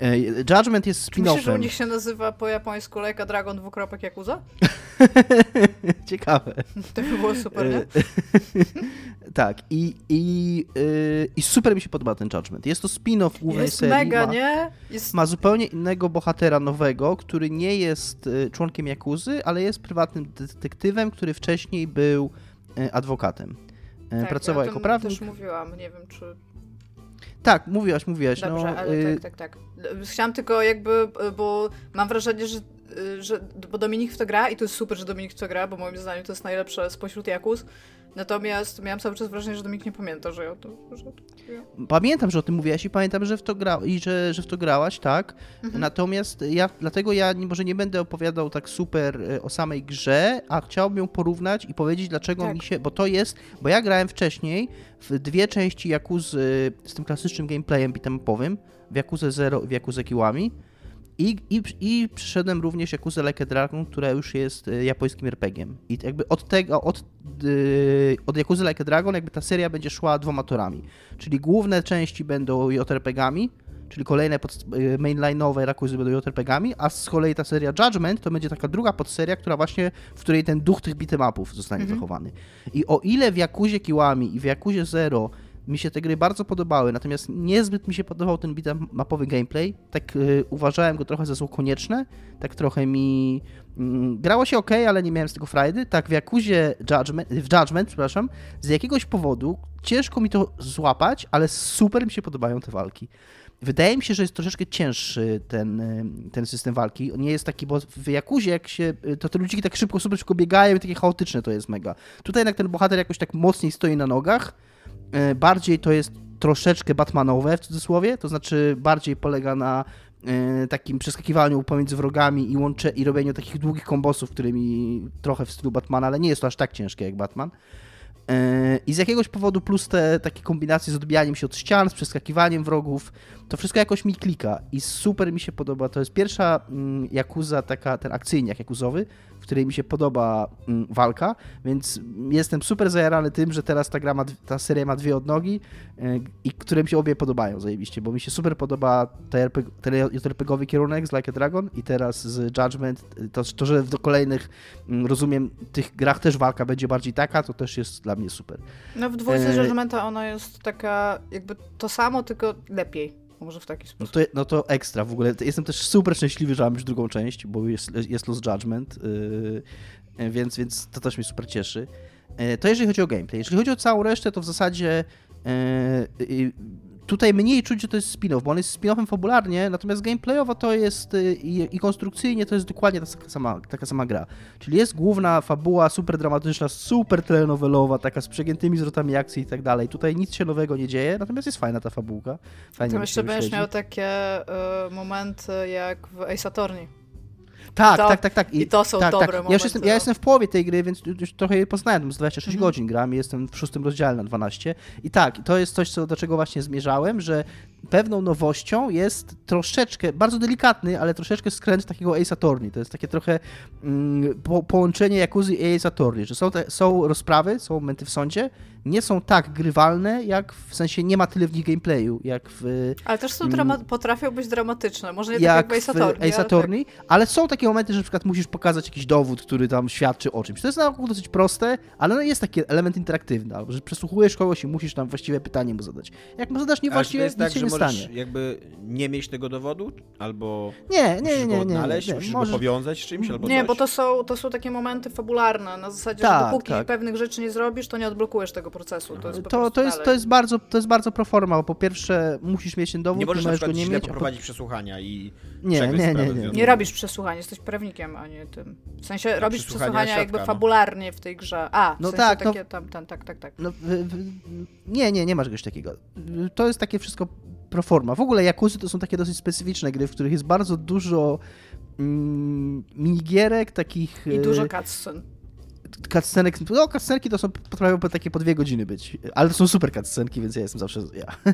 E, Judgment jest Czy myślisz, że u spin-offem. nich się nazywa po japońsku Like a Dragon dwukropek Yakuza? Ciekawe. To by było super, nie? E, tak, i, i, y, i super mi się podoba ten Judgment. Jest to spin-off głównej Jest serii. mega, ma, nie? Jest... ma zupełnie innego bohatera nowego, który nie jest członkiem Jakuzy, ale jest prywatnym detektywem, który wcześniej był adwokatem. Tak, Pracował ja jako prawnik. też mówiłam, nie wiem czy... Tak, mówiłaś, mówiłaś. Dobrze, no, ale y, tak, tak, tak. Chciałam tylko jakby, bo mam wrażenie, że, że bo Dominik w to gra i to jest super, że Dominik w to gra, bo moim zdaniem to jest najlepsze spośród Jakus. Natomiast miałam cały czas wrażenie, że Dominik nie pamięta, że ja to... Że to ja. Pamiętam, że o tym mówiłaś i pamiętam, że w to, gra, i że, że w to grałaś, tak. Mhm. Natomiast ja, dlatego ja może nie będę opowiadał tak super e, o samej grze, a chciałbym ją porównać i powiedzieć, dlaczego Tak. mi się, bo to jest, bo ja grałem wcześniej w dwie części Yakuzy z tym klasycznym gameplayem beatemapowym, w Yakuzę Zero i w Yakuzę Kiwami. I, i, I przyszedłem również Yakuzę Like a Dragon, która już jest e, japońskim RPG-iem. I jakby od tego, od, yy, od Yakuzy Like a Dragon jakby ta seria będzie szła dwoma torami. Czyli główne części będą JRPG-ami, czyli kolejne pod, y, mainline'owe Yakuzy będą JRPG-ami, a z kolei ta seria Judgment to będzie taka druga podseria, która właśnie, w której ten duch tych beatemapów zostanie Mhm. zachowany. I o ile w Yakuzie Kiwami i w Yakuzie Zero mi się te gry bardzo podobały, natomiast niezbyt mi się podobał ten bitmapowy gameplay, tak y, uważałem go trochę za zło konieczne, tak trochę mi mm, grało się ok, ale nie miałem z tego frajdy, tak w Yakuzie Judgment, w Judgment, przepraszam, z jakiegoś powodu ciężko mi to złapać, ale super mi się podobają te walki. Wydaje mi się, że jest troszeczkę cięższy ten, y, ten system walki. On nie jest taki, bo w Jakuzie jak się, y, to te ludziki tak szybko, super szybko biegają i takie chaotyczne to jest mega. Tutaj jednak ten bohater jakoś tak mocniej stoi na nogach, bardziej to jest troszeczkę Batmanowe w cudzysłowie, to znaczy bardziej polega na y, takim przeskakiwaniu pomiędzy wrogami i łącze i robieniu takich długich kombosów, którymi trochę w stylu Batmana, ale nie jest to aż tak ciężkie jak Batman. Yy, I z jakiegoś powodu, plus te takie kombinacje z odbijaniem się od ścian, z przeskakiwaniem wrogów, to wszystko jakoś mi klika i super mi się podoba. To jest pierwsza mm, Yakuza, taka, ten akcyjniak jakuzowy, której mi się podoba mm, walka, więc jestem super zajarany tym, że teraz ta gra ma, ta seria ma dwie odnogi yy, i które mi się obie podobają zajebiście, bo mi się super podoba JRPG-owy kierunek z Like a Dragon i teraz z Judgment, to, to że do kolejnych, mm, rozumiem, tych grach też walka będzie bardziej taka, to też jest dla mnie super. No w dwójce E, Judgmenta ona jest taka jakby to samo, tylko lepiej. Może w taki No sposób. to, no to ekstra w ogóle. Jestem też super szczęśliwy, że mam już drugą część, bo jest, jest Lost Judgment, yy, więc, więc to też mnie super cieszy. Yy, to jeżeli chodzi o gameplay. Jeżeli chodzi o całą resztę, to w zasadzie yy, tutaj mniej czuć, że to jest spin-off, bo on jest spin-offem fabularnie, natomiast gameplayowo to jest yy, i, i konstrukcyjnie to jest dokładnie taka sama, taka sama gra. Czyli jest główna fabuła, super dramatyczna, super telenowelowa, taka z przegiętymi zwrotami akcji i tak dalej. Tutaj nic się nowego nie dzieje, natomiast jest fajna ta fabułka. Fajnie się jeszcze będziesz miał takie y, momenty jak w Ace Attorney. Tak, to- tak, tak, tak. i to są tak, dobre tak. Ja momenty, już jestem, no. ja jestem w połowie tej gry, więc już trochę jej poznałem, z 26 Mhm. godzin gram i jestem w szóstym rozdziale na 12. I tak, to jest coś, co, do czego właśnie zmierzałem, że pewną nowością jest troszeczkę, bardzo delikatny, ale troszeczkę skręt takiego Ace Attorney. To jest takie trochę mm, po, połączenie Yakuzy i Ace Attorney, że są, te, są rozprawy, są momenty w sądzie, nie są tak grywalne, jak w sensie nie ma tyle w nich gameplayu, jak w Ale też są Mm. drama- potrafią być dramatyczne. Może nie jak tak jak w Ace Attorney, Ace ale Attorney, ale są takie momenty, że na przykład musisz pokazać jakiś dowód, który tam świadczy o czymś. To jest na ogół dosyć proste, ale no jest taki element interaktywny, albo że przesłuchujesz kogoś i musisz tam właściwe pytanie mu zadać. Jak mu zadasz niewłaściwie, jest nic tak, się że nie możesz stanie. jakby nie mieć tego dowodu? Albo Nie, musisz nie, nie, go nie. odnaleźć, nie, musisz możesz- go powiązać z czymś albo Nie, coś? bo to są, to są takie momenty fabularne, na zasadzie, Tak, że dopóki tak. pewnych rzeczy nie zrobisz, to nie odblokujesz tego procesu. To jest, po To, to, jest, to, jest bardzo, to jest bardzo proforma, bo po pierwsze musisz mieć ten dowód, nie możesz na możesz go przykład nie mieć. a po- poprowadzić przesłuchania i Nie, nie, nie, w nie. Nie robisz przesłuchań, jesteś prawnikiem, a nie tym. W sensie robisz przesłuchania przesłuchania jakby no. fabularnie w tej grze. A, w No sensie tak, no- takie tam, tam, tak, tak, tak. No, w, w, nie, nie, nie ma czegoś takiego. To jest takie wszystko proforma. W ogóle Yakuzy to są takie dosyć specyficzne gry, w których jest bardzo dużo mm, minigierek, takich... I e, dużo cutscen. cutscenek, no cutscenki to są, potrafią po takie po dwie godziny być, ale to są super cutscenki, więc ja jestem zawsze ja.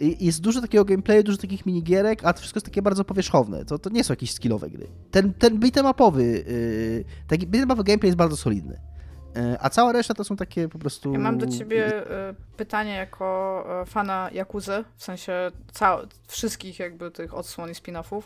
I Jest dużo takiego gameplayu, dużo takich minigierek, a to wszystko jest takie bardzo powierzchowne. To, to nie są jakieś skillowe gry. Ten, ten beat'em upowy, yy, taki beat'em upowy gameplay jest bardzo solidny. E, a cała reszta to są takie po prostu... Ja mam do ciebie e, pytanie jako e, fana Jakuzy, w sensie cał- wszystkich jakby tych odsłon i spin-offów.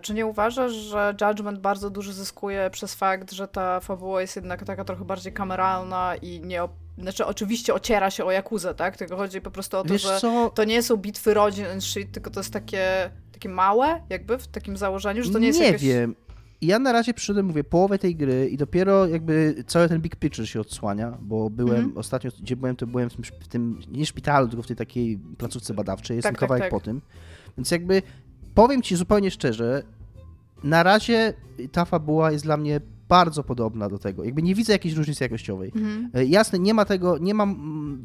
Czy nie uważasz, że Judgment bardzo dużo zyskuje przez fakt, że ta fabuła jest jednak taka trochę bardziej kameralna i nie... Znaczy oczywiście ociera się o Jakuzę, tak? Tylko chodzi po prostu o to, Wiesz że co? to nie są bitwy rodzin and shit, tylko to jest takie, takie małe jakby w takim założeniu, że to nie jest Nie jakaś... wiem. Ja na razie przyszedłem, mówię, połowę tej gry i dopiero jakby cały ten big picture się odsłania, bo byłem Mhm. ostatnio, gdzie byłem, to byłem w tym, w tym nie szpitalu, tylko w tej takiej placówce badawczej, jestem Tak, tak, kawałek tak. po tym. Więc jakby powiem ci zupełnie szczerze, na razie ta fabuła jest dla mnie bardzo podobna do tego. Jakby nie widzę jakiejś różnicy jakościowej. Mhm. E, Jasne, nie ma tego, nie mam. mm,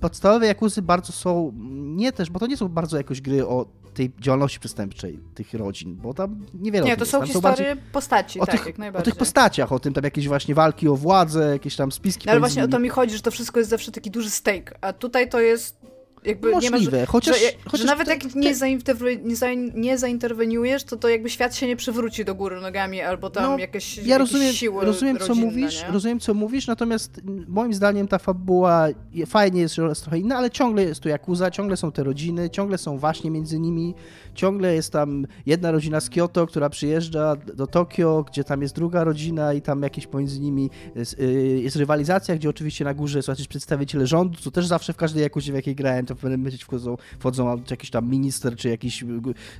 Podstawowe jakuzy bardzo są. mm, Nie też, bo to nie są bardzo jakoś gry o tej działalności przestępczej tych rodzin, bo tam niewiele o Nie, to są historie postaci, o tak, tych, jak o najbardziej. tych postaciach, o tym tam jakieś właśnie walki o władzę, jakieś tam spiski No, ale właśnie o to mi chodzi, że to wszystko jest zawsze taki duży stake, a tutaj to jest jakby nie Możliwe, chociaż, że, chociaż że nawet te- jak nie, zainterwe, nie, zain, nie zainterweniujesz, to to jakby świat się nie przywróci do góry nogami, albo tam No, jakieś, Ja rozumiem, siły rozumiem co rodzinne, mówisz, nie? rozumiem co mówisz, natomiast moim zdaniem ta fabuła fajnie jest, że jest trochę inna, ale ciągle jest tu Yakuza, ciągle są te rodziny, ciągle są właśnie między nimi, ciągle jest tam jedna rodzina z Kyoto, która przyjeżdża do Tokio, gdzie tam jest druga rodzina i tam jakieś pomiędzy nimi jest, y, jest rywalizacja, gdzie oczywiście na górze są jacyś przedstawiciele rządu, co też zawsze w każdej Jakuzie, w jakiej grałem, to w pewnym momencie wchodzą, wchodzą jakiś tam minister, czy jakiś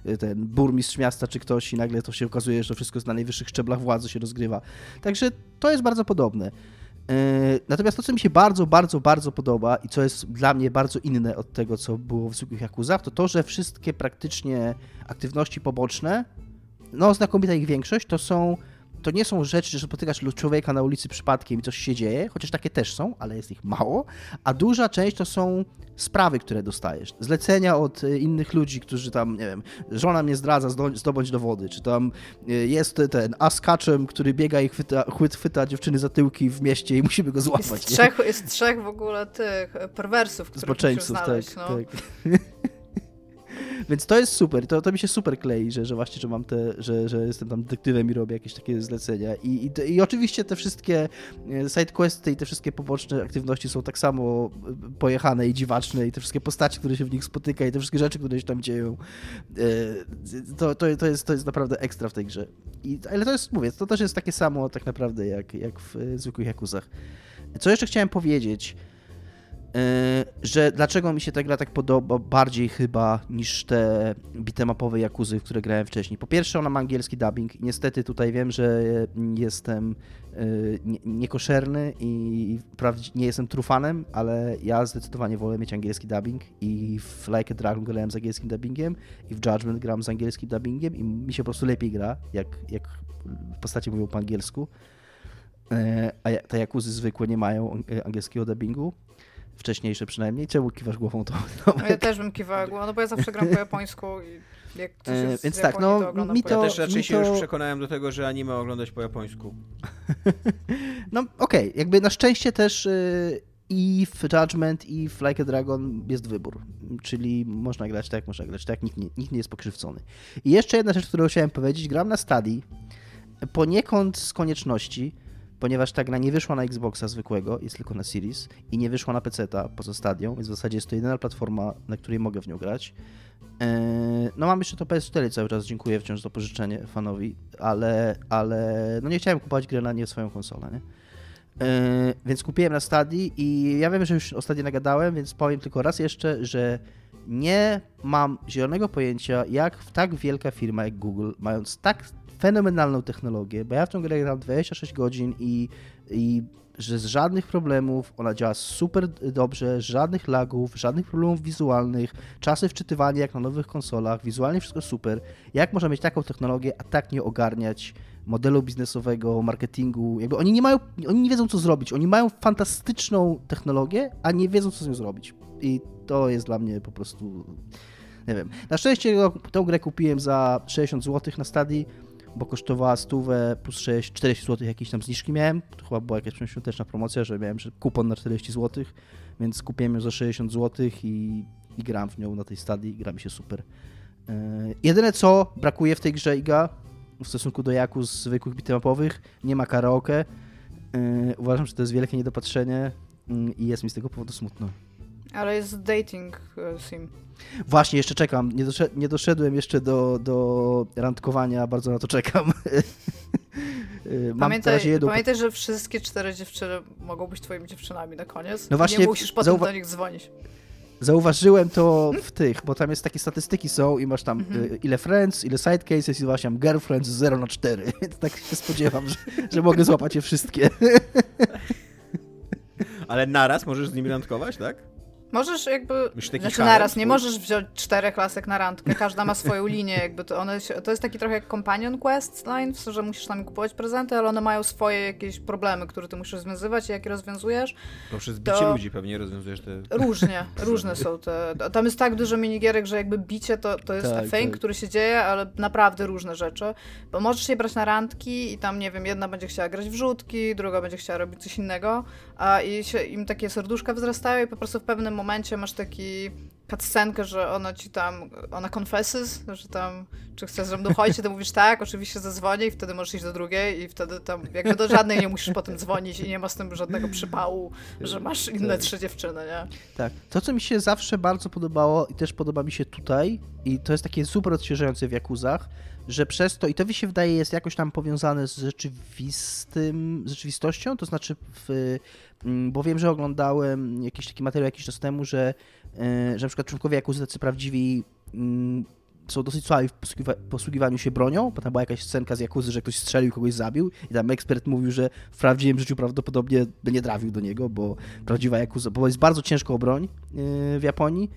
y, ten burmistrz miasta, czy ktoś i nagle to się okazuje, że to wszystko jest na najwyższych szczeblach władzy się rozgrywa. Także to jest bardzo podobne. Yy, Natomiast to, co mi się bardzo, bardzo, bardzo podoba i co jest dla mnie bardzo inne od tego, co było w zwykłych Jakuzach, to to, że wszystkie praktycznie aktywności poboczne, no znakomita ich większość, to są to nie są rzeczy, że spotykasz człowieka na ulicy przypadkiem i coś się dzieje, chociaż takie też są, ale jest ich mało, a duża część to są sprawy, które dostajesz. Zlecenia od y, innych ludzi, którzy tam, nie wiem, żona mnie zdradza, zdo- zdobądź dowody, czy tam y, jest ten askaczem, który biega i chwyta, chwyt, chwyta dziewczyny za tyłki w mieście i musimy go złapać. Jest trzech, jest trzech w ogóle tych e, perwersów, których Zboczeńców, znaleźć, tak, no. tak. Więc to jest super, to, to mi się super klei, że, że właśnie, że mam te, że, że jestem tam detektywem i robię jakieś takie zlecenia. I, i, i oczywiście te wszystkie e, sidequesty i te wszystkie poboczne aktywności są tak samo e, pojechane i dziwaczne i te wszystkie postacie, które się w nich spotyka i te wszystkie rzeczy, które się tam dzieją. e, To, to, to, jest, to jest naprawdę ekstra w tej grze. I, ale to jest, mówię, to też jest takie samo tak naprawdę jak, jak w zwykłych Jakuzach. Co jeszcze chciałem powiedzieć? Yy, że dlaczego mi się ta gra tak podoba bardziej chyba niż te bitemapowe Jakuzy, w które grałem wcześniej. Po pierwsze ona ma angielski dubbing. Niestety tutaj wiem, że jestem nie- niekoszerny i nie jestem trufanem, ale ja zdecydowanie wolę mieć angielski dubbing i w Like a Dragon grałem z angielskim dubbingiem i w Judgment gram z angielskim dubbingiem i mi się po prostu lepiej gra, jak, jak postacie mówią po angielsku. Yy, A te Jakuzy zwykłe nie mają angielskiego dubbingu wcześniejsze przynajmniej. Czemu kiwasz głową to? No ja też bym kiwała głową, no bo ja zawsze gram po japońsku i jak coś E, więc tak, Japonii, no, to oglądam mi to- Ja też raczej mi się już to- przekonałem do tego, że anime oglądać po japońsku. No okej, jakby na szczęście też y, i w Judgment i w Like a Dragon jest wybór, czyli można grać tak, można grać tak, nikt nie, nikt nie jest pokrzywdzony. I jeszcze jedna rzecz, którą chciałem powiedzieć, gram na Stadii poniekąd z konieczności, ponieważ ta gra nie wyszła na Xboxa zwykłego, jest tylko na Series i nie wyszła na PC-ta poza Stadią, więc w zasadzie jest to jedyna platforma, na której mogę w nią grać. E, No mam jeszcze to PS4 cały czas, dziękuję wciąż za pożyczenie fanowi, ale, ale no nie chciałem kupować gry na nie swoją konsolę, nie? E, Więc kupiłem na Stadii i ja wiem, że już ostatnio nagadałem, więc powiem tylko raz jeszcze, że nie mam zielonego pojęcia, jak w tak wielka firma jak Google, mając tak fenomenalną technologię, bo ja w tą grę gram 26 godzin i, i że z żadnych problemów, ona działa super dobrze, żadnych lagów, żadnych problemów wizualnych, czasy wczytywania jak na nowych konsolach, wizualnie wszystko super. Jak można mieć taką technologię, a tak nie ogarniać modelu biznesowego, marketingu? Jakby oni nie mają, oni nie wiedzą co zrobić. Oni mają fantastyczną technologię, a nie wiedzą co z nią zrobić. I to jest dla mnie po prostu nie wiem. Na szczęście tę grę kupiłem za 60 zł na stadii, bo kosztowała stówę plus 6, 40 zł jakieś tam zniżki miałem. To chyba była jakaś świąteczna promocja, że miałem kupon na 40 zł, więc kupiłem ją za 60 zł i, i gram w nią na tej stadii. Gra mi się super. Yy, jedyne co brakuje w tej grze Iga w stosunku do Jaku z zwykłych bitemapowych, nie ma karaoke. Yy, uważam, że to jest wielkie niedopatrzenie yy, i jest mi z tego powodu smutno. Ale jest dating e, sim. Właśnie, jeszcze czekam. Nie, doszed, nie doszedłem jeszcze do, do randkowania, bardzo na to czekam. Yy, Mam na Pamiętaj, razie jedną... pamiętaj, że wszystkie cztery dziewczyny mogą być twoimi dziewczynami na koniec. No właśnie, nie musisz potem do nich dzwonić. Zauważyłem to w tych, bo tam jest takie statystyki są i masz tam Mhm. y, ile friends, ile side cases i właśnie girlfriends 0 na 4. Więc tak się spodziewam, że, że mogę złapać je wszystkie. Ale naraz możesz z nimi randkować, tak? Możesz jakby. Taki Znaczy harem naraz, nie możesz wziąć czterech lasek na randkę, każda ma swoją linię, jakby to one się, to jest taki trochę jak companion quest line, w sensie, że musisz tam kupować prezenty, ale one mają swoje jakieś problemy, które ty musisz rozwiązywać i jak je rozwiązujesz, Poprzez bicie To- ludzi pewnie rozwiązujesz te... różnie, różne są te, tam jest tak dużo minigierek, że jakby bicie to, to jest Tak, thing, tak. który się dzieje, ale naprawdę różne rzeczy, bo możesz je brać na randki i tam, nie wiem, jedna będzie chciała grać w rzutki, druga będzie chciała robić coś innego, a i się, im takie serduszka wzrastają i po prostu w pewnym momencie masz taki cutscenkę, że ona ci tam, ona confesses, że tam, czy chcesz ze mną chodzić, ty mówisz tak, oczywiście zadzwonię i wtedy możesz iść do drugiej i wtedy tam, jakby do żadnej nie musisz potem dzwonić i nie ma z tym żadnego przypału, że masz inne trzy dziewczyny, nie? Tak. To, co mi się zawsze bardzo podobało i też podoba mi się tutaj, i to jest takie super odświeżające w Jakuzach, że przez to, i to mi się wydaje jest jakoś tam powiązane z rzeczywistym, z rzeczywistością, to znaczy, w, mm, bo wiem, że oglądałem jakiś taki materiał jakiś czas temu, że, że na przykład członkowie Jakuzy tacy prawdziwi mm, są dosyć słabi w posługiwa- posługiwaniu się bronią, bo tam była jakaś scenka z Jakuzy, że ktoś strzelił, kogoś zabił i tam ekspert mówił, że w prawdziwym życiu prawdopodobnie by nie trafił do niego, bo prawdziwa Jakuza, bo jest bardzo ciężko o broń yy, w Japonii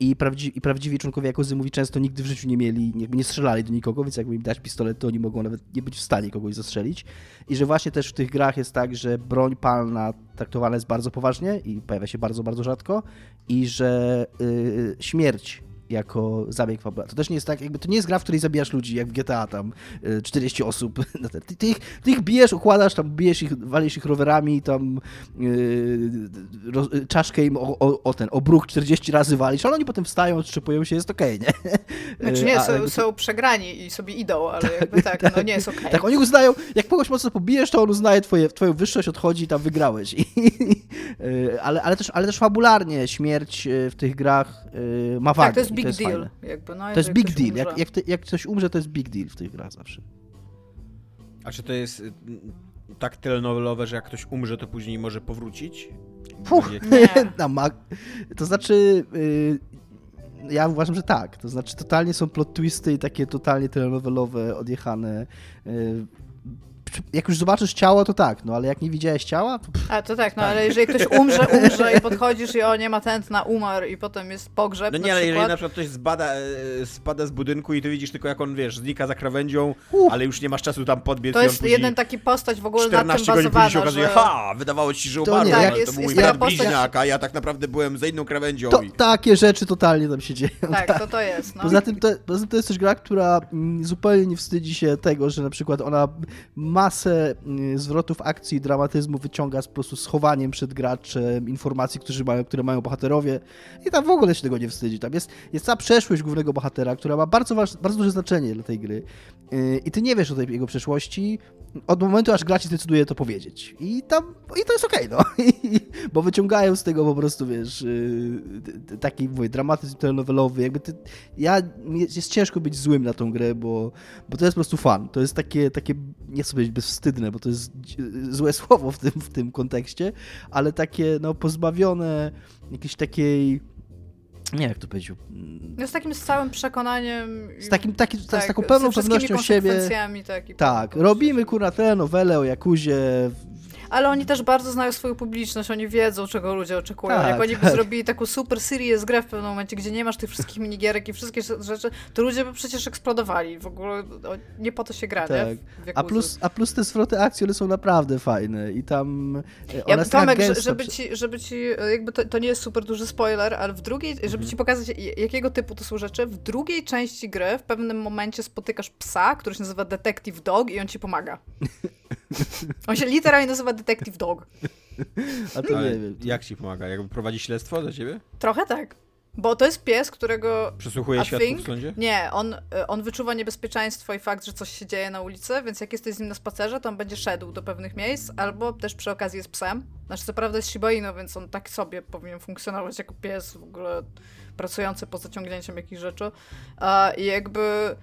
i, prawdzi, i prawdziwi członkowie Jakuzy mówi często nigdy w życiu nie mieli, nie strzelali do nikogo, więc jakby im dać pistolet, to oni mogą nawet nie być w stanie kogoś zastrzelić. I że właśnie też w tych grach jest tak, że broń palna traktowana jest bardzo poważnie i pojawia się bardzo, bardzo rzadko. I że yy, śmierć jako zabieg fabularny. To też nie jest tak, jakby to nie jest gra, w której zabijasz ludzi, jak w GTA tam y, 40 osób. Ty, ty, ich, ty ich bijesz, układasz, tam bijesz ich, walisz ich rowerami, tam yy, roz, czaszkę im o, o, o ten, o bruk 40 razy walisz, ale oni potem wstają, odszczepują się, jest okej, nie? Znaczy Y, nie, a są, są przegrani i sobie idą, ale jakby tak, no nie jest okej. tak, oni uznają, jak kogoś mocno pobijesz, to on uznaje twoje, twoją wyższość, odchodzi i tam wygrałeś. I, y, ale, ale, też, ale też fabularnie śmierć y, w tych grach y, ma wagę. Tak, to jest big jest deal. Jakby, no, To jest big deal. umrze. Jak, jak, ty, jak ktoś umrze, to jest big deal w tych grach zawsze. A czy to jest y, tak telenowelowe, że jak ktoś umrze, to później może powrócić? Nie. Na mag... To znaczy. y, ja uważam, że tak. To znaczy, totalnie są plot twisty i takie totalnie telenowelowe, odjechane. y, jak już zobaczysz ciało, to tak, no ale jak nie widziałeś ciała, to A to tak, no ale jeżeli ktoś umrze, umrze i podchodzisz i o nie ma tętna, umarł i potem jest pogrzeb No na nie, ale jeżeli na przykład ktoś zbada, e, spada z budynku i ty widzisz tylko jak on, wiesz, znika za krawędzią, Uff. ale już nie masz czasu tam podbiec To jest jeden taki postać w ogóle na tym 14 godzin później się bazowana, okazuje, że... ha, wydawało ci się, że To umarł, jak- to jest- był mój brat postać- bliźniak, a ja tak naprawdę byłem za inną krawędzią. to i... takie rzeczy totalnie tam się dzieją. Tak, to to jest, no. Poza tym, to, poza tym to jest też gra, która mm, zupełnie nie wstydzi się tego, że na przykład ona masę mm, zwrotów akcji i dramatyzmu wyciąga z po prostu schowaniem przed graczem informacji, którzy mają, które mają bohaterowie i tam w ogóle się tego nie wstydzi. Tam jest, jest cała przeszłość głównego bohatera, która ma bardzo, bardzo duże znaczenie dla tej gry Yy, i ty nie wiesz o tej jego przeszłości od momentu, aż gra decyduje to powiedzieć. I tam, i to jest okej, no. Bo wyciągają z tego po prostu, wiesz, yy, taki, mówię, dramatyzm telenowelowy, jakby ty, ja, jest, ciężko być złym na tą grę, bo, bo to jest po prostu fan. To jest takie, takie nie chcę powiedzieć bezwstydne, bo to jest złe słowo w tym, w tym kontekście, ale takie, no, pozbawione jakiejś takiej, nie wiem jak to powiedzieć, No z takim całym przekonaniem... z, takim, taki, z taką pełną pewnością siebie. Tak, Tak, robimy kurna telenowelę o Jakuzie, Ale oni też bardzo znają swoją publiczność, oni wiedzą, czego ludzie oczekują. Tak, Jak oni by tak. zrobili taką super serious grę w pewnym momencie, gdzie nie masz tych wszystkich minigierek i wszystkie rzeczy, to ludzie by przecież eksplodowali. W ogóle no, nie po to się gra, Tak. nie? A plus, a plus te zwroty akcji, one są naprawdę fajne i tam e, ona Ja, Tomek, gęsta żeby ci, żeby ci, e, jakby to, to nie jest super duży spoiler, ale w drugiej, żeby Mhm. ci pokazać, jakiego typu to są rzeczy, w drugiej części gry w pewnym momencie spotykasz psa, który się nazywa Detective Dog i on ci pomaga. On się literalnie nazywa Detective Dog. A to nie wiem. jak ci pomaga? Jakby prowadzi śledztwo dla ciebie? Trochę tak. Bo to jest pies, którego Przesłuchuje świadków w sądzie? Nie, on, y, on wyczuwa niebezpieczeństwo i fakt, że coś się dzieje na ulicy, więc jak jesteś z nim na spacerze, to on będzie szedł do pewnych miejsc, albo też przy okazji jest psem. Znaczy, co prawda jest Shiba Inu, więc on tak sobie powinien funkcjonować jako pies w ogóle pracujący poza ciągnięciem jakichś rzeczy. I jakby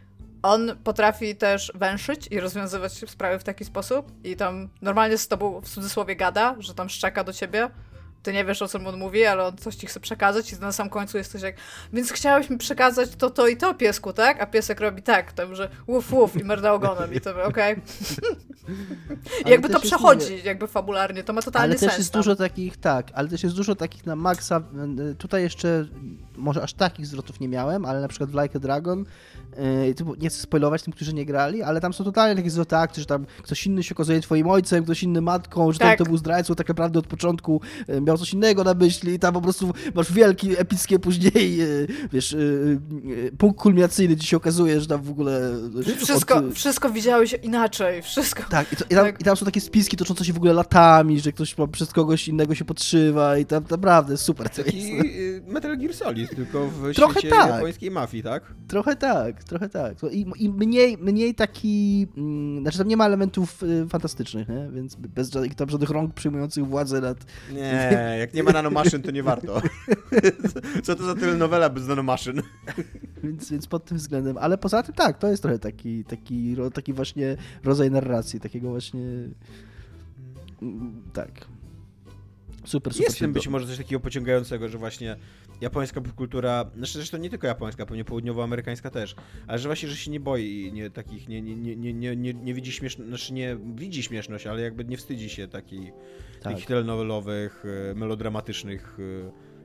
on potrafi też węszyć i rozwiązywać sprawy w taki sposób i tam normalnie z tobą w cudzysłowie gada, że tam szczeka do ciebie. Ty nie wiesz, o czym on mówi, ale on coś ci chce przekazać i na sam końcu jesteś jak więc chciałeś mi przekazać to, to i to, piesku, tak? A piesek robi tak, tam, że łuf, łuf i merda ogonem i to okej. I jakby to jest, przechodzi jakby fabularnie, to ma totalny Ale sens też jest tam. dużo takich, tak, ale też jest dużo takich na maksa. y, Tutaj jeszcze może aż takich zwrotów nie miałem, ale na przykład w Like a Dragon, y, nie chcę spoilować tym, którzy nie grali, ale tam są totalnie takie zwroty akcji, że tam ktoś inny się okazuje twoim ojcem, ktoś inny matką, że Tak. ten to był zdrajcą, tak naprawdę od początku y, miał coś innego na myśli i tam po prostu masz wielki, epickie później, y, wiesz, y, y, punkt kulminacyjny, gdzie się okazuje, że tam w ogóle... Wszystko, od- wszystko widziałeś inaczej, wszystko. tak, i, to, i, tam, Tak. i tam są takie spiski toczące się w ogóle latami, że ktoś przez kogoś innego się podszywa i tam naprawdę super to jest. Taki Metal Gear Solid, tylko w Trochę świecie tak. japońskiej mafii, tak? Trochę tak, trochę tak. I, i mniej, mniej taki, mm, znaczy tam nie ma elementów fantastycznych, nie? więc bez żadnych, tam żadnych rąk przyjmujących władzę nad... Nie, jak nie ma nanomaszyn, to nie warto. Co to za telenowela bez nanomaszyn? Więc, więc pod tym względem, ale poza tym tak, to jest trochę taki, taki, taki właśnie rodzaj narracji, takiego właśnie, mm, tak. Super, super. Jest tym być może coś takiego pociągającego, że właśnie japońska popkultura, znaczy zresztą nie tylko japońska, pewnie południowoamerykańska też, ale że właśnie, że się nie boi nie, takich, nie, nie, nie, nie, nie, nie, nie widzi śmieszności, znaczy nie widzi śmieszność, ale jakby nie wstydzi się taki, Tak. takich telenowelowych, e, melodramatycznych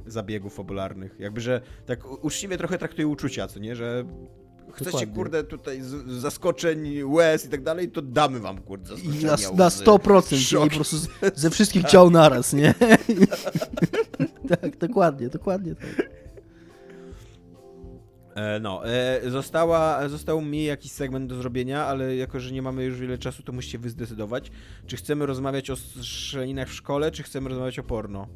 e, zabiegów fabularnych. Jakby, że tak uczciwie trochę traktuje uczucia, co nie, że chcecie, Dokładnie. kurde, tutaj zaskoczeń, łez i tak dalej, to damy wam, kurde, I zaskoczenia, na, na łzy, 100%, i szok. po prostu z, ze wszystkich ciał naraz, nie? tak, dokładnie, dokładnie tak. E, No, e, została, został mi jakiś segment do zrobienia, ale jako, że nie mamy już wiele czasu, to musicie wy zdecydować, czy chcemy rozmawiać o strzelaninach w szkole, czy chcemy rozmawiać o porno.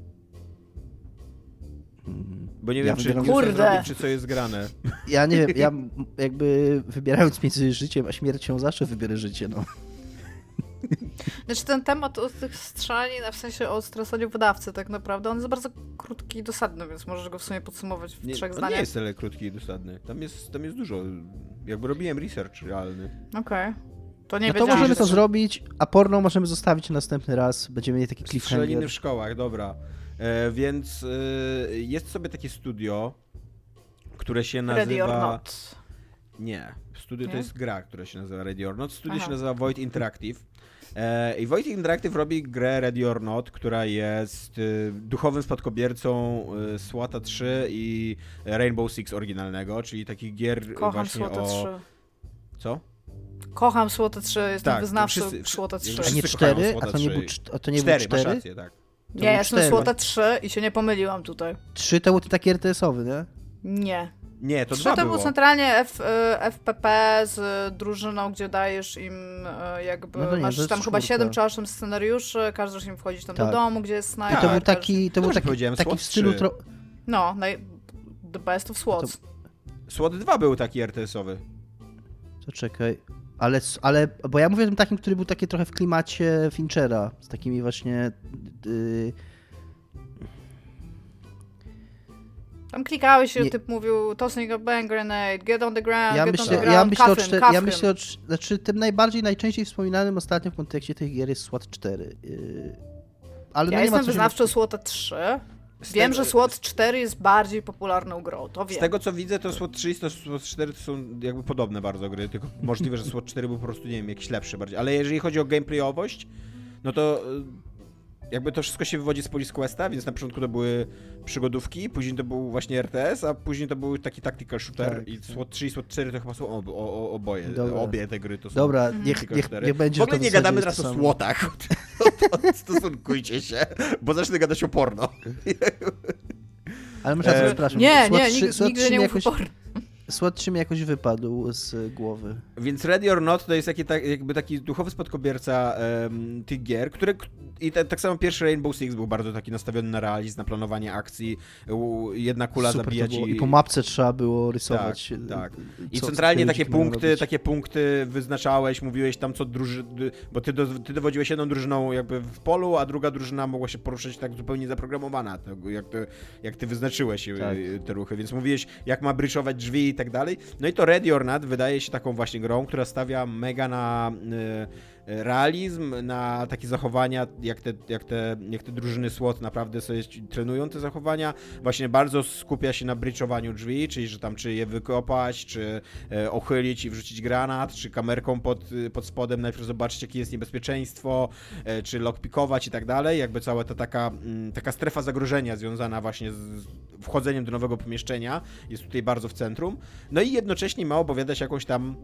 Bo nie Ja wiem, czy Kurde. zrobić, czy co jest grane. Ja nie wiem, ja jakby wybierając między życiem a śmiercią zawsze wybiorę życie, no. Znaczy ten temat o tych strzelanin, w sensie o stresaniu wydawcy tak naprawdę, on jest bardzo krótki i dosadny, więc możesz go w sumie podsumować w Nie, trzech on nie zdaniach. jest tyle krótki i dosadny. Tam jest, tam jest dużo. Jakby robiłem research realny. Okej. To nie No to możemy że to zrobić, a porno możemy zostawić na następny raz. Będziemy mieli taki Strzeliny cliffhanger. w szkołach, dobra. E, więc e, jest sobie takie studio, które się nazywa... Ready or not. Nie. Studio to Nie? jest gra, która się nazywa Ready or Not. Studio Aha. się nazywa Void Interactive. E, I Void Interactive robi grę Ready or Not, która jest y, duchowym spadkobiercą y, SWATA 3 i Rainbow Six oryginalnego, czyli takich gier Kocham właśnie Słota o... 3. Co? Kocham Słota 3, jestem Tak, wyznawcą wszyscy- Słota wszyscy- 3. A nie Wszyscy kochają cztery? A Słota to nie, 3. był, a to nie Cztery, był masz cztery? rację, tak. Nie, były ja jestem. Słota 3 i się nie pomyliłam tutaj. Trzy to był taki RTS-owy, nie? Nie. Nie, to 3 dwa to było. był centralnie F, y, FPP z drużyną, gdzie dajesz im y, jakby, No to nie, masz to tam chyba czwórka. 7 czy 8 scenariuszy, każesz im wchodzić tam do Tak. domu, gdzie jest I snajper. to był taki, to był Dobrze taki, powiedziałem, taki w stylu... 3. Tro... No, naj... the best of SWATs. SWAT 2 był taki RTS-owy. To czekaj. Ale, ale, bo ja mówię o tym takim, który był taki trochę w klimacie Finchera, z takimi właśnie... Yy, Tam klikałeś i Nie. typ mówił tossing a bang grenade, get on the ground, ja, get on the myślę, ground, ja, myślę o cuff him, cuff ja myślę o... cz- Znaczy, tym najbardziej, najczęściej wspominanym ostatnio w kontekście tych gier jest SWAT 4. Yy, ale Ja no nie ma jestem wyznawcą SWAT 3. Z Wiem, tego- że SWAT 4 jest bardziej popularną grą, to Z wiem. tego co widzę, to SWAT 3 i to SWAT 4 to są jakby podobne bardzo gry, tylko możliwe, że SWAT 4 był po prostu, nie wiem, jakiś lepszy bardziej. Ale jeżeli chodzi o gameplayowość, no to y, jakby to wszystko się wywodzi z Police Questa, więc na początku to były przygodówki, później to był właśnie RTS, a później to był taki tactical shooter Tak. i SWAT 3 i SWAT 4 to chyba są ob, o, o, oboje, Dobra. obie te gry to są Dobra, niech, niech, niech będzie, W ogóle nie gadamy teraz o. SWATach, stosunkujcie się, bo zacznę gadać o porno. Ale muszę E, przepraszam. Nie, SWAT nie, 3 nigdy, SWAT nigdy 3 nie jakoś, porno. SWAT 3 mi jakoś wypadł z głowy. Więc Ready or Not to jest taki, tak, jakby taki duchowy spadkobierca um, tych gier, które i te, tak samo pierwszy Rainbow Six był bardzo taki nastawiony na realizm, na planowanie akcji, jedna kula Super zabija ci... I po mapce trzeba było rysować. Tak, tak. I centralnie takie punkty, takie punkty wyznaczałeś, mówiłeś tam co drużyny, bo ty, do, ty dowodziłeś jedną drużyną jakby w polu, a druga drużyna mogła się poruszać tak zupełnie zaprogramowana, jak, to, jak ty wyznaczyłeś y, tak. te ruchy, więc mówiłeś jak ma bryczować drzwi i tak dalej. No i to Ready or Not wydaje się taką właśnie grą, która stawia mega na... Yy, realizm, na takie zachowania, jak te, jak te, jak te drużyny SWAT naprawdę sobie trenują te zachowania. Właśnie bardzo skupia się na bryczowaniu drzwi, czyli że tam czy je wykopać, czy e, ochylić i wrzucić granat, czy kamerką pod, pod spodem najpierw zobaczyć, jakie jest niebezpieczeństwo, e, czy lockpikować i tak dalej. Jakby cała ta taka, m, taka strefa zagrożenia związana właśnie z wchodzeniem do nowego pomieszczenia jest tutaj bardzo w centrum. No i jednocześnie ma opowiadać jakąś tam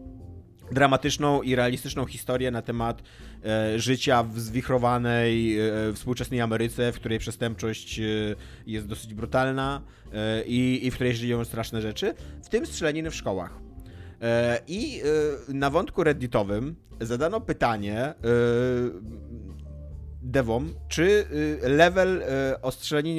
dramatyczną i realistyczną historię na temat e, życia w zwichrowanej e, współczesnej Ameryce, w której przestępczość e, jest dosyć brutalna e, i, i w której żyją straszne rzeczy, w tym strzelaniny w szkołach. E, I e, na wątku redditowym zadano pytanie devom, czy level o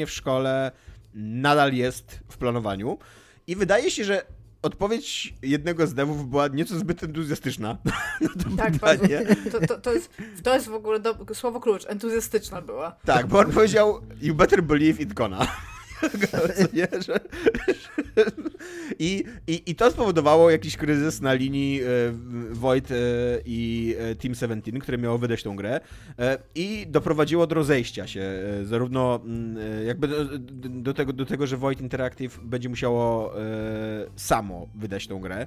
w szkole nadal jest w planowaniu. I wydaje się, że odpowiedź jednego z devów była nieco zbyt entuzjastyczna na to tak, pytanie. To, to, to, jest, to jest w ogóle do, słowo klucz, entuzjastyczna była. Tak, bo on powiedział you better believe it gonna. Nie, że, i, i, I to spowodowało jakiś kryzys na linii e, Void e, i e, Team 17, które miało wydać tą grę. I doprowadziło do rozejścia się zarówno mm, jakby do, do, tego, do tego, że Void Interactive będzie musiało samo wydać tą grę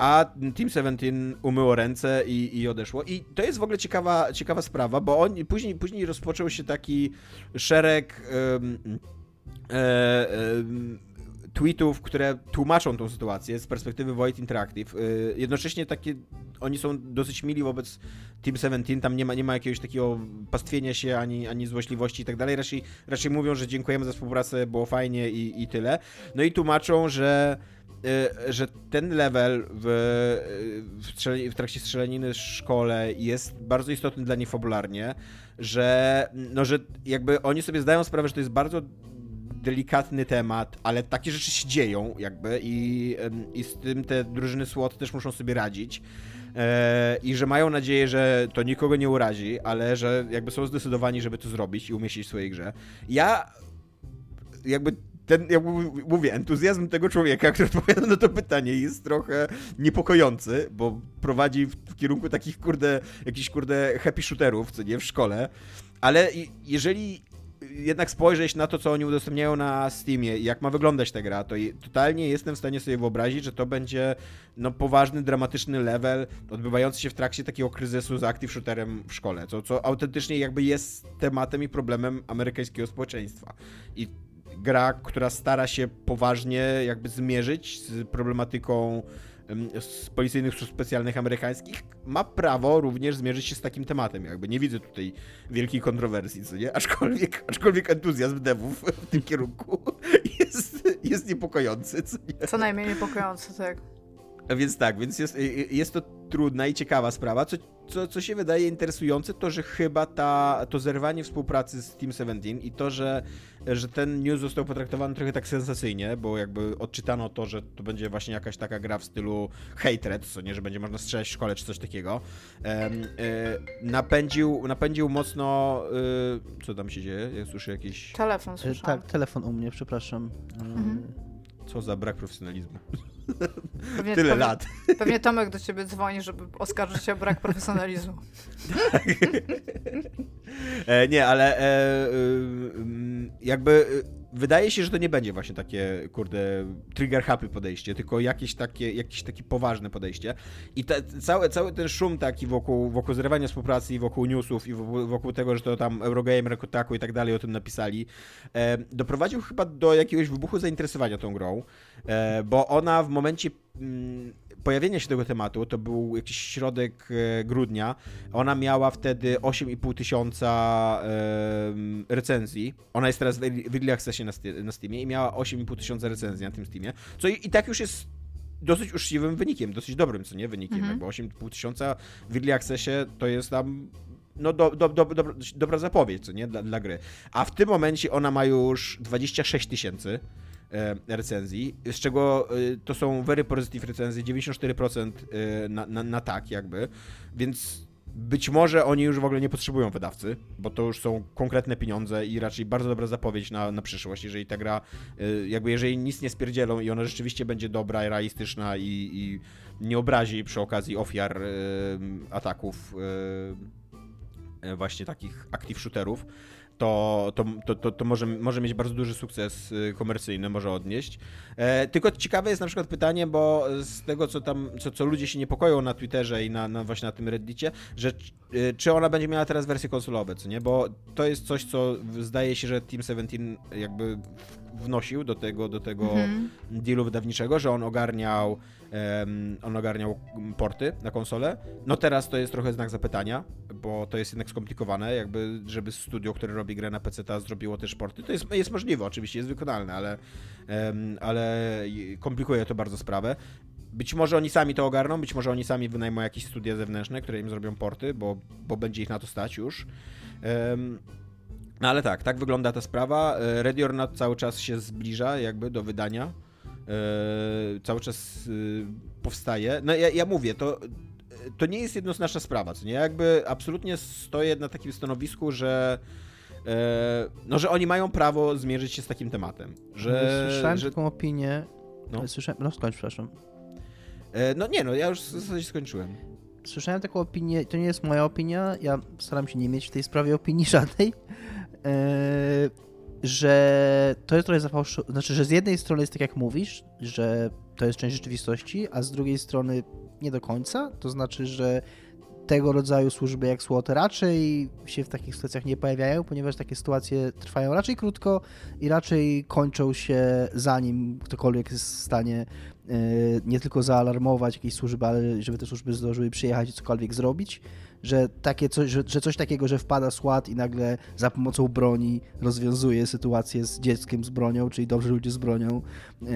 a Team 17 umyło ręce i, i odeszło. I to jest w ogóle ciekawa, ciekawa sprawa, bo on, później, później rozpoczął się taki szereg um, um, tweetów, które tłumaczą tą sytuację z perspektywy Void Interactive. Y, jednocześnie takie, oni są dosyć mili wobec Team 17, tam nie ma, nie ma jakiegoś takiego pastwienia się, ani, ani złośliwości i tak dalej. Raczej, mówią, że dziękujemy za współpracę, było fajnie i, i tyle. No i tłumaczą, że że ten level w, w, w, trakcie strzelaniny w szkole jest bardzo istotny dla nich fabularnie, że, no, że jakby oni sobie zdają sprawę, że to jest bardzo delikatny temat, ale takie rzeczy się dzieją jakby i, i z tym te drużyny SWAT też muszą sobie radzić. E, I że mają nadzieję, że to nikogo nie urazi, ale że jakby są zdecydowani, żeby to zrobić i umieścić w swojej grze. Ja jakby ten, jak mówię, entuzjazm tego człowieka, który odpowiada na to pytanie jest trochę niepokojący, bo prowadzi w, kierunku takich, kurde, jakichś, kurde, happy shooterów, co nie, w szkole, ale jeżeli jednak spojrzeć na to, co oni udostępniają na Steamie i jak ma wyglądać ta gra, to totalnie jestem w stanie sobie wyobrazić, że to będzie no, poważny, dramatyczny level odbywający się w trakcie takiego kryzysu z active shooterem w szkole, co, co autentycznie jakby jest tematem i problemem amerykańskiego społeczeństwa. I gra, która stara się poważnie jakby zmierzyć z problematyką z policyjnych służb specjalnych amerykańskich, ma prawo również zmierzyć się z takim tematem. Jakby nie widzę tutaj wielkiej kontrowersji, co nie? Aczkolwiek, aczkolwiek entuzjazm devów w tym kierunku jest, jest niepokojący, co nie? Co najmniej niepokojący, tak. Więc tak, więc jest, jest to trudna i ciekawa sprawa. Co, co, co się wydaje interesujące, to że chyba ta, to zerwanie współpracy z Team 17 i to, że, że ten news został potraktowany trochę tak sensacyjnie, bo jakby odczytano to, że to będzie właśnie jakaś taka gra w stylu hatred, co nie, że będzie można strzelać w szkole czy coś takiego, e, napędził, napędził mocno. E, co tam się dzieje? Ja słyszę jakiś. Telefon, słyszę. Tak, telefon u mnie, przepraszam. Mhm. Co za brak profesjonalizmu. Pewnie, Tyle pewnie, lat. Pewnie Tomek do ciebie dzwoni, żeby oskarżyć się o brak profesjonalizmu. e, nie, ale e, e, jakby wydaje się, że to nie będzie właśnie takie, kurde, trigger happy podejście, tylko jakieś takie, jakieś takie poważne podejście. I te, cały, cały ten szum taki wokół, wokół zrywania współpracy i wokół newsów i wokół, wokół tego, że to tam Eurogamer, Kotaku i tak dalej o tym napisali, e, doprowadził chyba do jakiegoś wybuchu zainteresowania tą grą, bo ona w momencie mm, pojawienia się tego tematu, to był jakiś środek e, grudnia, ona miała wtedy 8,5 tysiąca e, recenzji. Ona jest teraz w Early Accessie na, Steamie i miała 8,5 tysiąca recenzji na tym Steamie, co i, i tak już jest dosyć uczciwym wynikiem, dosyć dobrym, co nie, wynikiem, mhm. bo 8,5 tysiąca w Early Accessie to jest tam no do, do, do, do, dobra zapowiedź, co nie, dla, dla gry. A w tym momencie ona ma już 26 tysięcy e, recenzji, z czego e, to są very positive recenzje, 94% e, na, na, na tak jakby, więc być może oni już w ogóle nie potrzebują wydawcy, bo to już są konkretne pieniądze i raczej bardzo dobra zapowiedź na, na przyszłość, jeżeli ta gra, jakby jeżeli nic nie spierdzielą i ona rzeczywiście będzie dobra, realistyczna i, i nie obrazi przy okazji ofiar ataków E, właśnie takich active shooterów, to, to, to, to, może, może mieć bardzo duży sukces e, komercyjny, może odnieść. E, tylko ciekawe jest na przykład pytanie, bo z tego, co tam, co, co ludzie się niepokoją na Twitterze i na, na właśnie na tym Reddicie, że e, czy ona będzie miała teraz wersje konsolowe, co nie? Bo to jest coś, co zdaje się, że Team 17 jakby wnosił do tego, do tego -hmm. dealu wydawniczego, że on ogarniał on ogarniał porty na konsolę. No teraz to jest trochę znak zapytania, bo to jest jednak skomplikowane, jakby żeby studio, które robi grę na PC zrobiło też porty. To jest, jest możliwe, oczywiście jest wykonalne, ale, ale komplikuje to bardzo sprawę. Być może oni sami to ogarną, być może oni sami wynajmą jakieś studia zewnętrzne, które im zrobią porty, bo, bo będzie ich na to stać już. No ale tak, tak wygląda ta sprawa. E, Ready or Not cały czas się zbliża jakby do wydania. Yy, cały czas yy, powstaje. No ja, ja mówię, to, to nie jest jednoznaczna sprawa, co nie? Jakby absolutnie stoję na takim stanowisku, że no, że oni mają prawo zmierzyć się z takim tematem. Że, Słyszałem że... taką opinię. No. Słyszałem, no skończ, przepraszam. No nie, no ja już w zasadzie skończyłem. Słyszałem taką opinię, to nie jest moja opinia, ja staram się nie mieć w tej sprawie opinii żadnej, że to jest trochę zafałszowane, znaczy, że z jednej strony jest tak jak mówisz, że to jest część rzeczywistości, a z drugiej strony nie do końca, to znaczy, że tego rodzaju służby jak SWOT raczej się w takich sytuacjach nie pojawiają, ponieważ takie sytuacje trwają raczej krótko i raczej kończą się zanim ktokolwiek jest w stanie e, nie tylko zaalarmować jakieś służby, ale żeby te służby zdążyły przyjechać i cokolwiek zrobić że, takie coś, że, że coś takiego, że wpada SWAT i nagle za pomocą broni rozwiązuje sytuację z dzieckiem z bronią, czyli dobrzy ludzie z bronią e,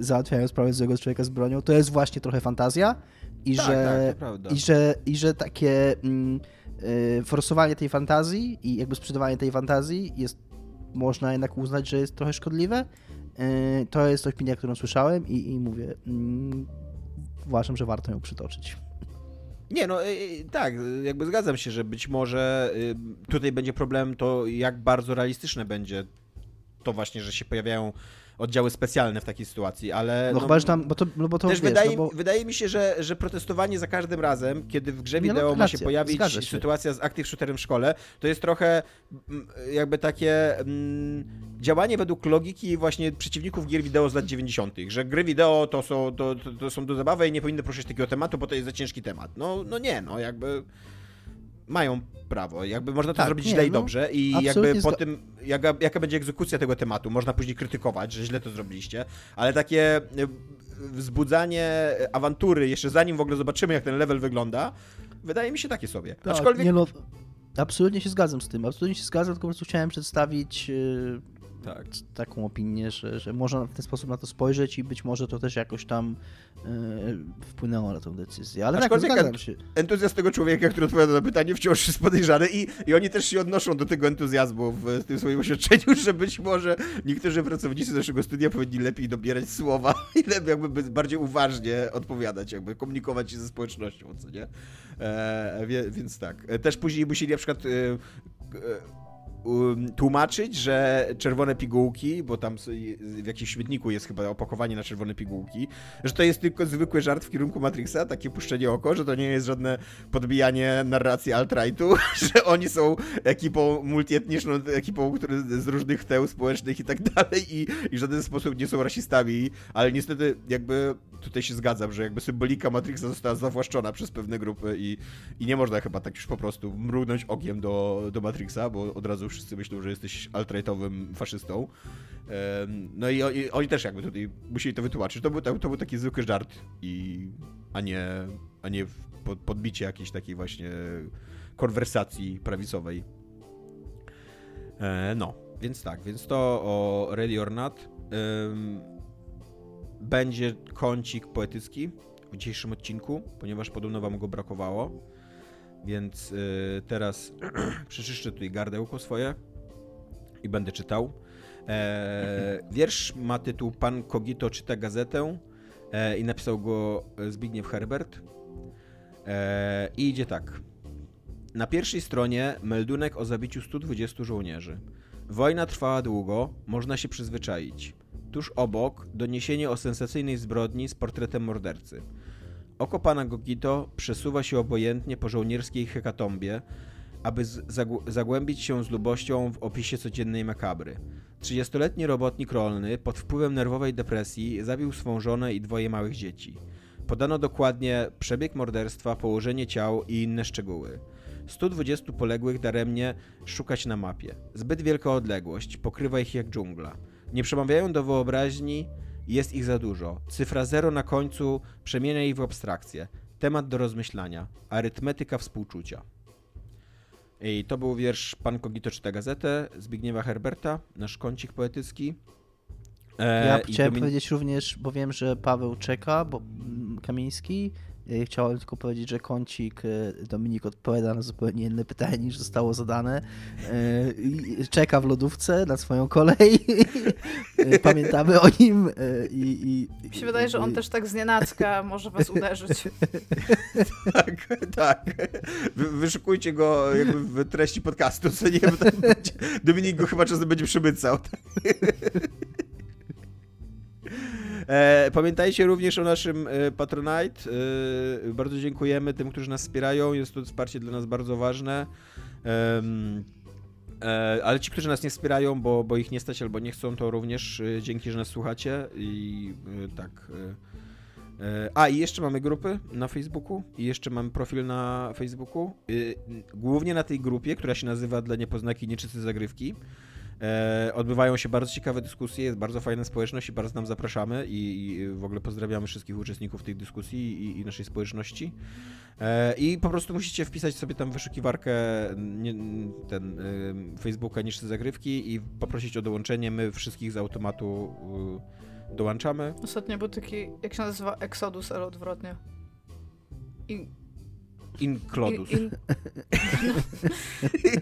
załatwiają sprawę złego człowieka z bronią, to jest właśnie trochę fantazja i, tak, że, tak, i, że, i że takie mm, e, forsowanie tej fantazji i jakby sprzedawanie tej fantazji jest można jednak uznać, że jest trochę szkodliwe. E, to jest opinia, którą słyszałem i, i mówię, mm, uważam, że warto ją przytoczyć. Nie, no y, y, tak, jakby zgadzam się, że być może y, tutaj będzie problem to, jak bardzo realistyczne będzie to właśnie, że się pojawiają oddziały specjalne w takiej sytuacji, ale... No, no chyba, że tam, bo to, no bo to też wiesz, wydaje, no bo... wydaje mi się, że, że protestowanie za każdym razem, kiedy w grze wideo no, ma się pojawić się. sytuacja z active shooterem w szkole, to jest trochę mm, jakby takie mm, działanie według logiki właśnie przeciwników gier wideo z lat 90., że gry wideo to są, to, to, to są do zabawy i nie powinny prosić takiego tematu, bo to jest za ciężki temat. No, no nie, no jakby mają prawo. Jakby można to tak, zrobić nie, źle i no, dobrze i jakby po tym, jaka, jaka będzie egzekucja tego tematu, można później krytykować, że źle to zrobiliście, ale takie e, wzbudzanie awantury, jeszcze zanim w ogóle zobaczymy, jak ten level wygląda, wydaje mi się takie sobie. Tak, Aczkolwiek... Nie no, absolutnie się zgadzam z tym, absolutnie się zgadzam, tylko po prostu chciałem przedstawić yy tak. taką opinię, że, że można w ten sposób na to spojrzeć i być może to też jakoś tam e, wpłynęło na tę decyzję. Ale tak, Aczkolwiek tak, zgadzam się. Entuzjazm tego człowieka, który odpowiada na pytanie, wciąż jest podejrzany i, i oni też się odnoszą do tego entuzjazmu w tym swoim oświadczeniu, że być może niektórzy pracownicy naszego studia powinni lepiej dobierać słowa i lepiej jakby bardziej uważnie odpowiadać, jakby komunikować się ze społecznością, co nie? E, więc tak. E, też później musieli na przykład e, e tłumaczyć, że czerwone pigułki, bo tam w jakimś śmietniku jest chyba opakowanie na czerwone pigułki, że to jest tylko zwykły żart w kierunku Matrixa, takie puszczenie oko, że to nie jest żadne podbijanie narracji alt-rightu, że oni są ekipą multietniczną, ekipą który, z różnych teł społecznych i tak dalej i, i w żaden sposób nie są rasistami, ale niestety jakby tutaj się zgadzam, że jakby symbolika Matrixa została zawłaszczona przez pewne grupy i, i nie można chyba tak już po prostu mrugnąć okiem do, do Matrixa, bo od razu wszyscy myślą, że jesteś alt-rightowym faszystą. No i, oni też jakby tutaj musieli to wytłumaczyć. To był, to był taki zwykły żart, i, a nie, a nie podbicie jakiejś takiej właśnie konwersacji prawicowej. E, no, więc tak, więc to o Ready or Not. Będzie kącik poetycki w dzisiejszym odcinku, ponieważ podobno wam go brakowało. Więc y, teraz przeczyszczę tutaj gardełko swoje i będę czytał. E, wiersz ma tytuł Pan Kogito czyta gazetę e, i napisał go Zbigniew Herbert. E, I idzie tak. Na pierwszej stronie meldunek o zabiciu 120 żołnierzy. Wojna trwała długo, można się przyzwyczaić. Tuż obok doniesienie o sensacyjnej zbrodni z portretem mordercy. Oko pana Gogito przesuwa się obojętnie po żołnierskiej hekatombie, aby zagłębić się z lubością w opisie codziennej makabry. Trzydziestoletni robotnik rolny pod wpływem nerwowej depresji zabił swą żonę i dwoje małych dzieci. Podano dokładnie przebieg morderstwa, położenie ciał i inne szczegóły. 120 poległych daremnie szukać na mapie. Zbyt wielka odległość, pokrywa ich jak dżungla. Nie przemawiają do wyobraźni, jest ich za dużo. Cyfra zero na końcu przemienia ich w abstrakcję. Temat do rozmyślania. Arytmetyka współczucia. I to był wiersz Pan Kogito czyta gazetę Zbigniewa Herberta, nasz kącik poetycki. E, ja chciałem Domin... powiedzieć również, bo wiem, że Paweł czeka, bo mm, Kamiński chciałem tylko powiedzieć, że kącik e, Dominik odpowiada na zupełnie inne pytanie niż zostało zadane. E, czeka w lodówce na swoją kolej. Pamiętamy o nim. I, i, Mi się wydaje, że on też tak znienacka może was uderzyć. tak, tak. wyszukujcie go jakby w treści podcastu, co nie Dominik go chyba czasem będzie przemycał. E, pamiętajcie również o naszym e, Patronite. E, bardzo dziękujemy tym, którzy nas wspierają. Jest to wsparcie dla nas bardzo ważne. E, ale ci, którzy nas nie wspierają, bo, bo ich nie stać albo nie chcą, to również e, dzięki, że nas słuchacie. I tak. A i jeszcze mamy grupy na Facebooku i jeszcze mamy profil na Facebooku. Głównie na tej grupie, która się nazywa Dla Niepoznaki Nieczyste Zagrywki. E, odbywają się bardzo ciekawe dyskusje, jest bardzo fajna społeczność i bardzo nam zapraszamy i, i w ogóle pozdrawiamy wszystkich uczestników tej dyskusji i, i naszej społeczności. E, I po prostu musicie wpisać sobie tam wyszukiwarkę nie, ten e, Facebooka niższe zagrywki i poprosić o dołączenie. My wszystkich z automatu y, dołączamy. Ostatnio był taki, jak się nazywa, Exodus, ale odwrotnie. I Inklodus. In, in...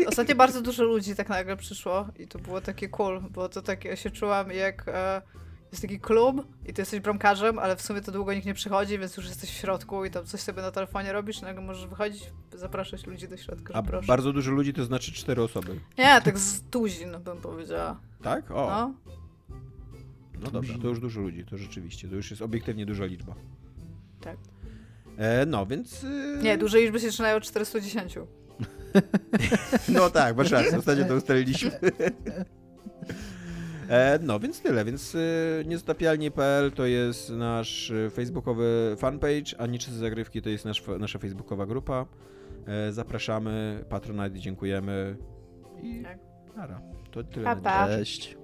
No. Ostatnio bardzo dużo ludzi tak nagle przyszło i to było takie cool, bo to takie ja się czułam jak e, jest taki klub i ty jesteś bramkarzem, ale w sumie to długo nikt nie przychodzi, więc już jesteś w środku i tam coś sobie na telefonie robisz, nagle możesz wychodzić, zapraszać ludzi do środka, A proszę. bardzo dużo ludzi to znaczy cztery osoby? Nie, tak z tuzin bym powiedziała. Tak? O. No. No dobra, to już dużo ludzi, to rzeczywiście, to już jest obiektywnie duża liczba. Tak. E, no, więc... E... Nie, duże liczby się zaczynają od 410. no tak, masz rację, ostatnio to ustaliliśmy. E, no, więc tyle, więc e, niezatapialnie.pl to jest nasz e, facebookowy fanpage, a Niczyste Zagrywki to jest nasz, nasza facebookowa grupa. E, zapraszamy, Patronite, dziękujemy i tak. nara. To tyle pa, pa. Cześć.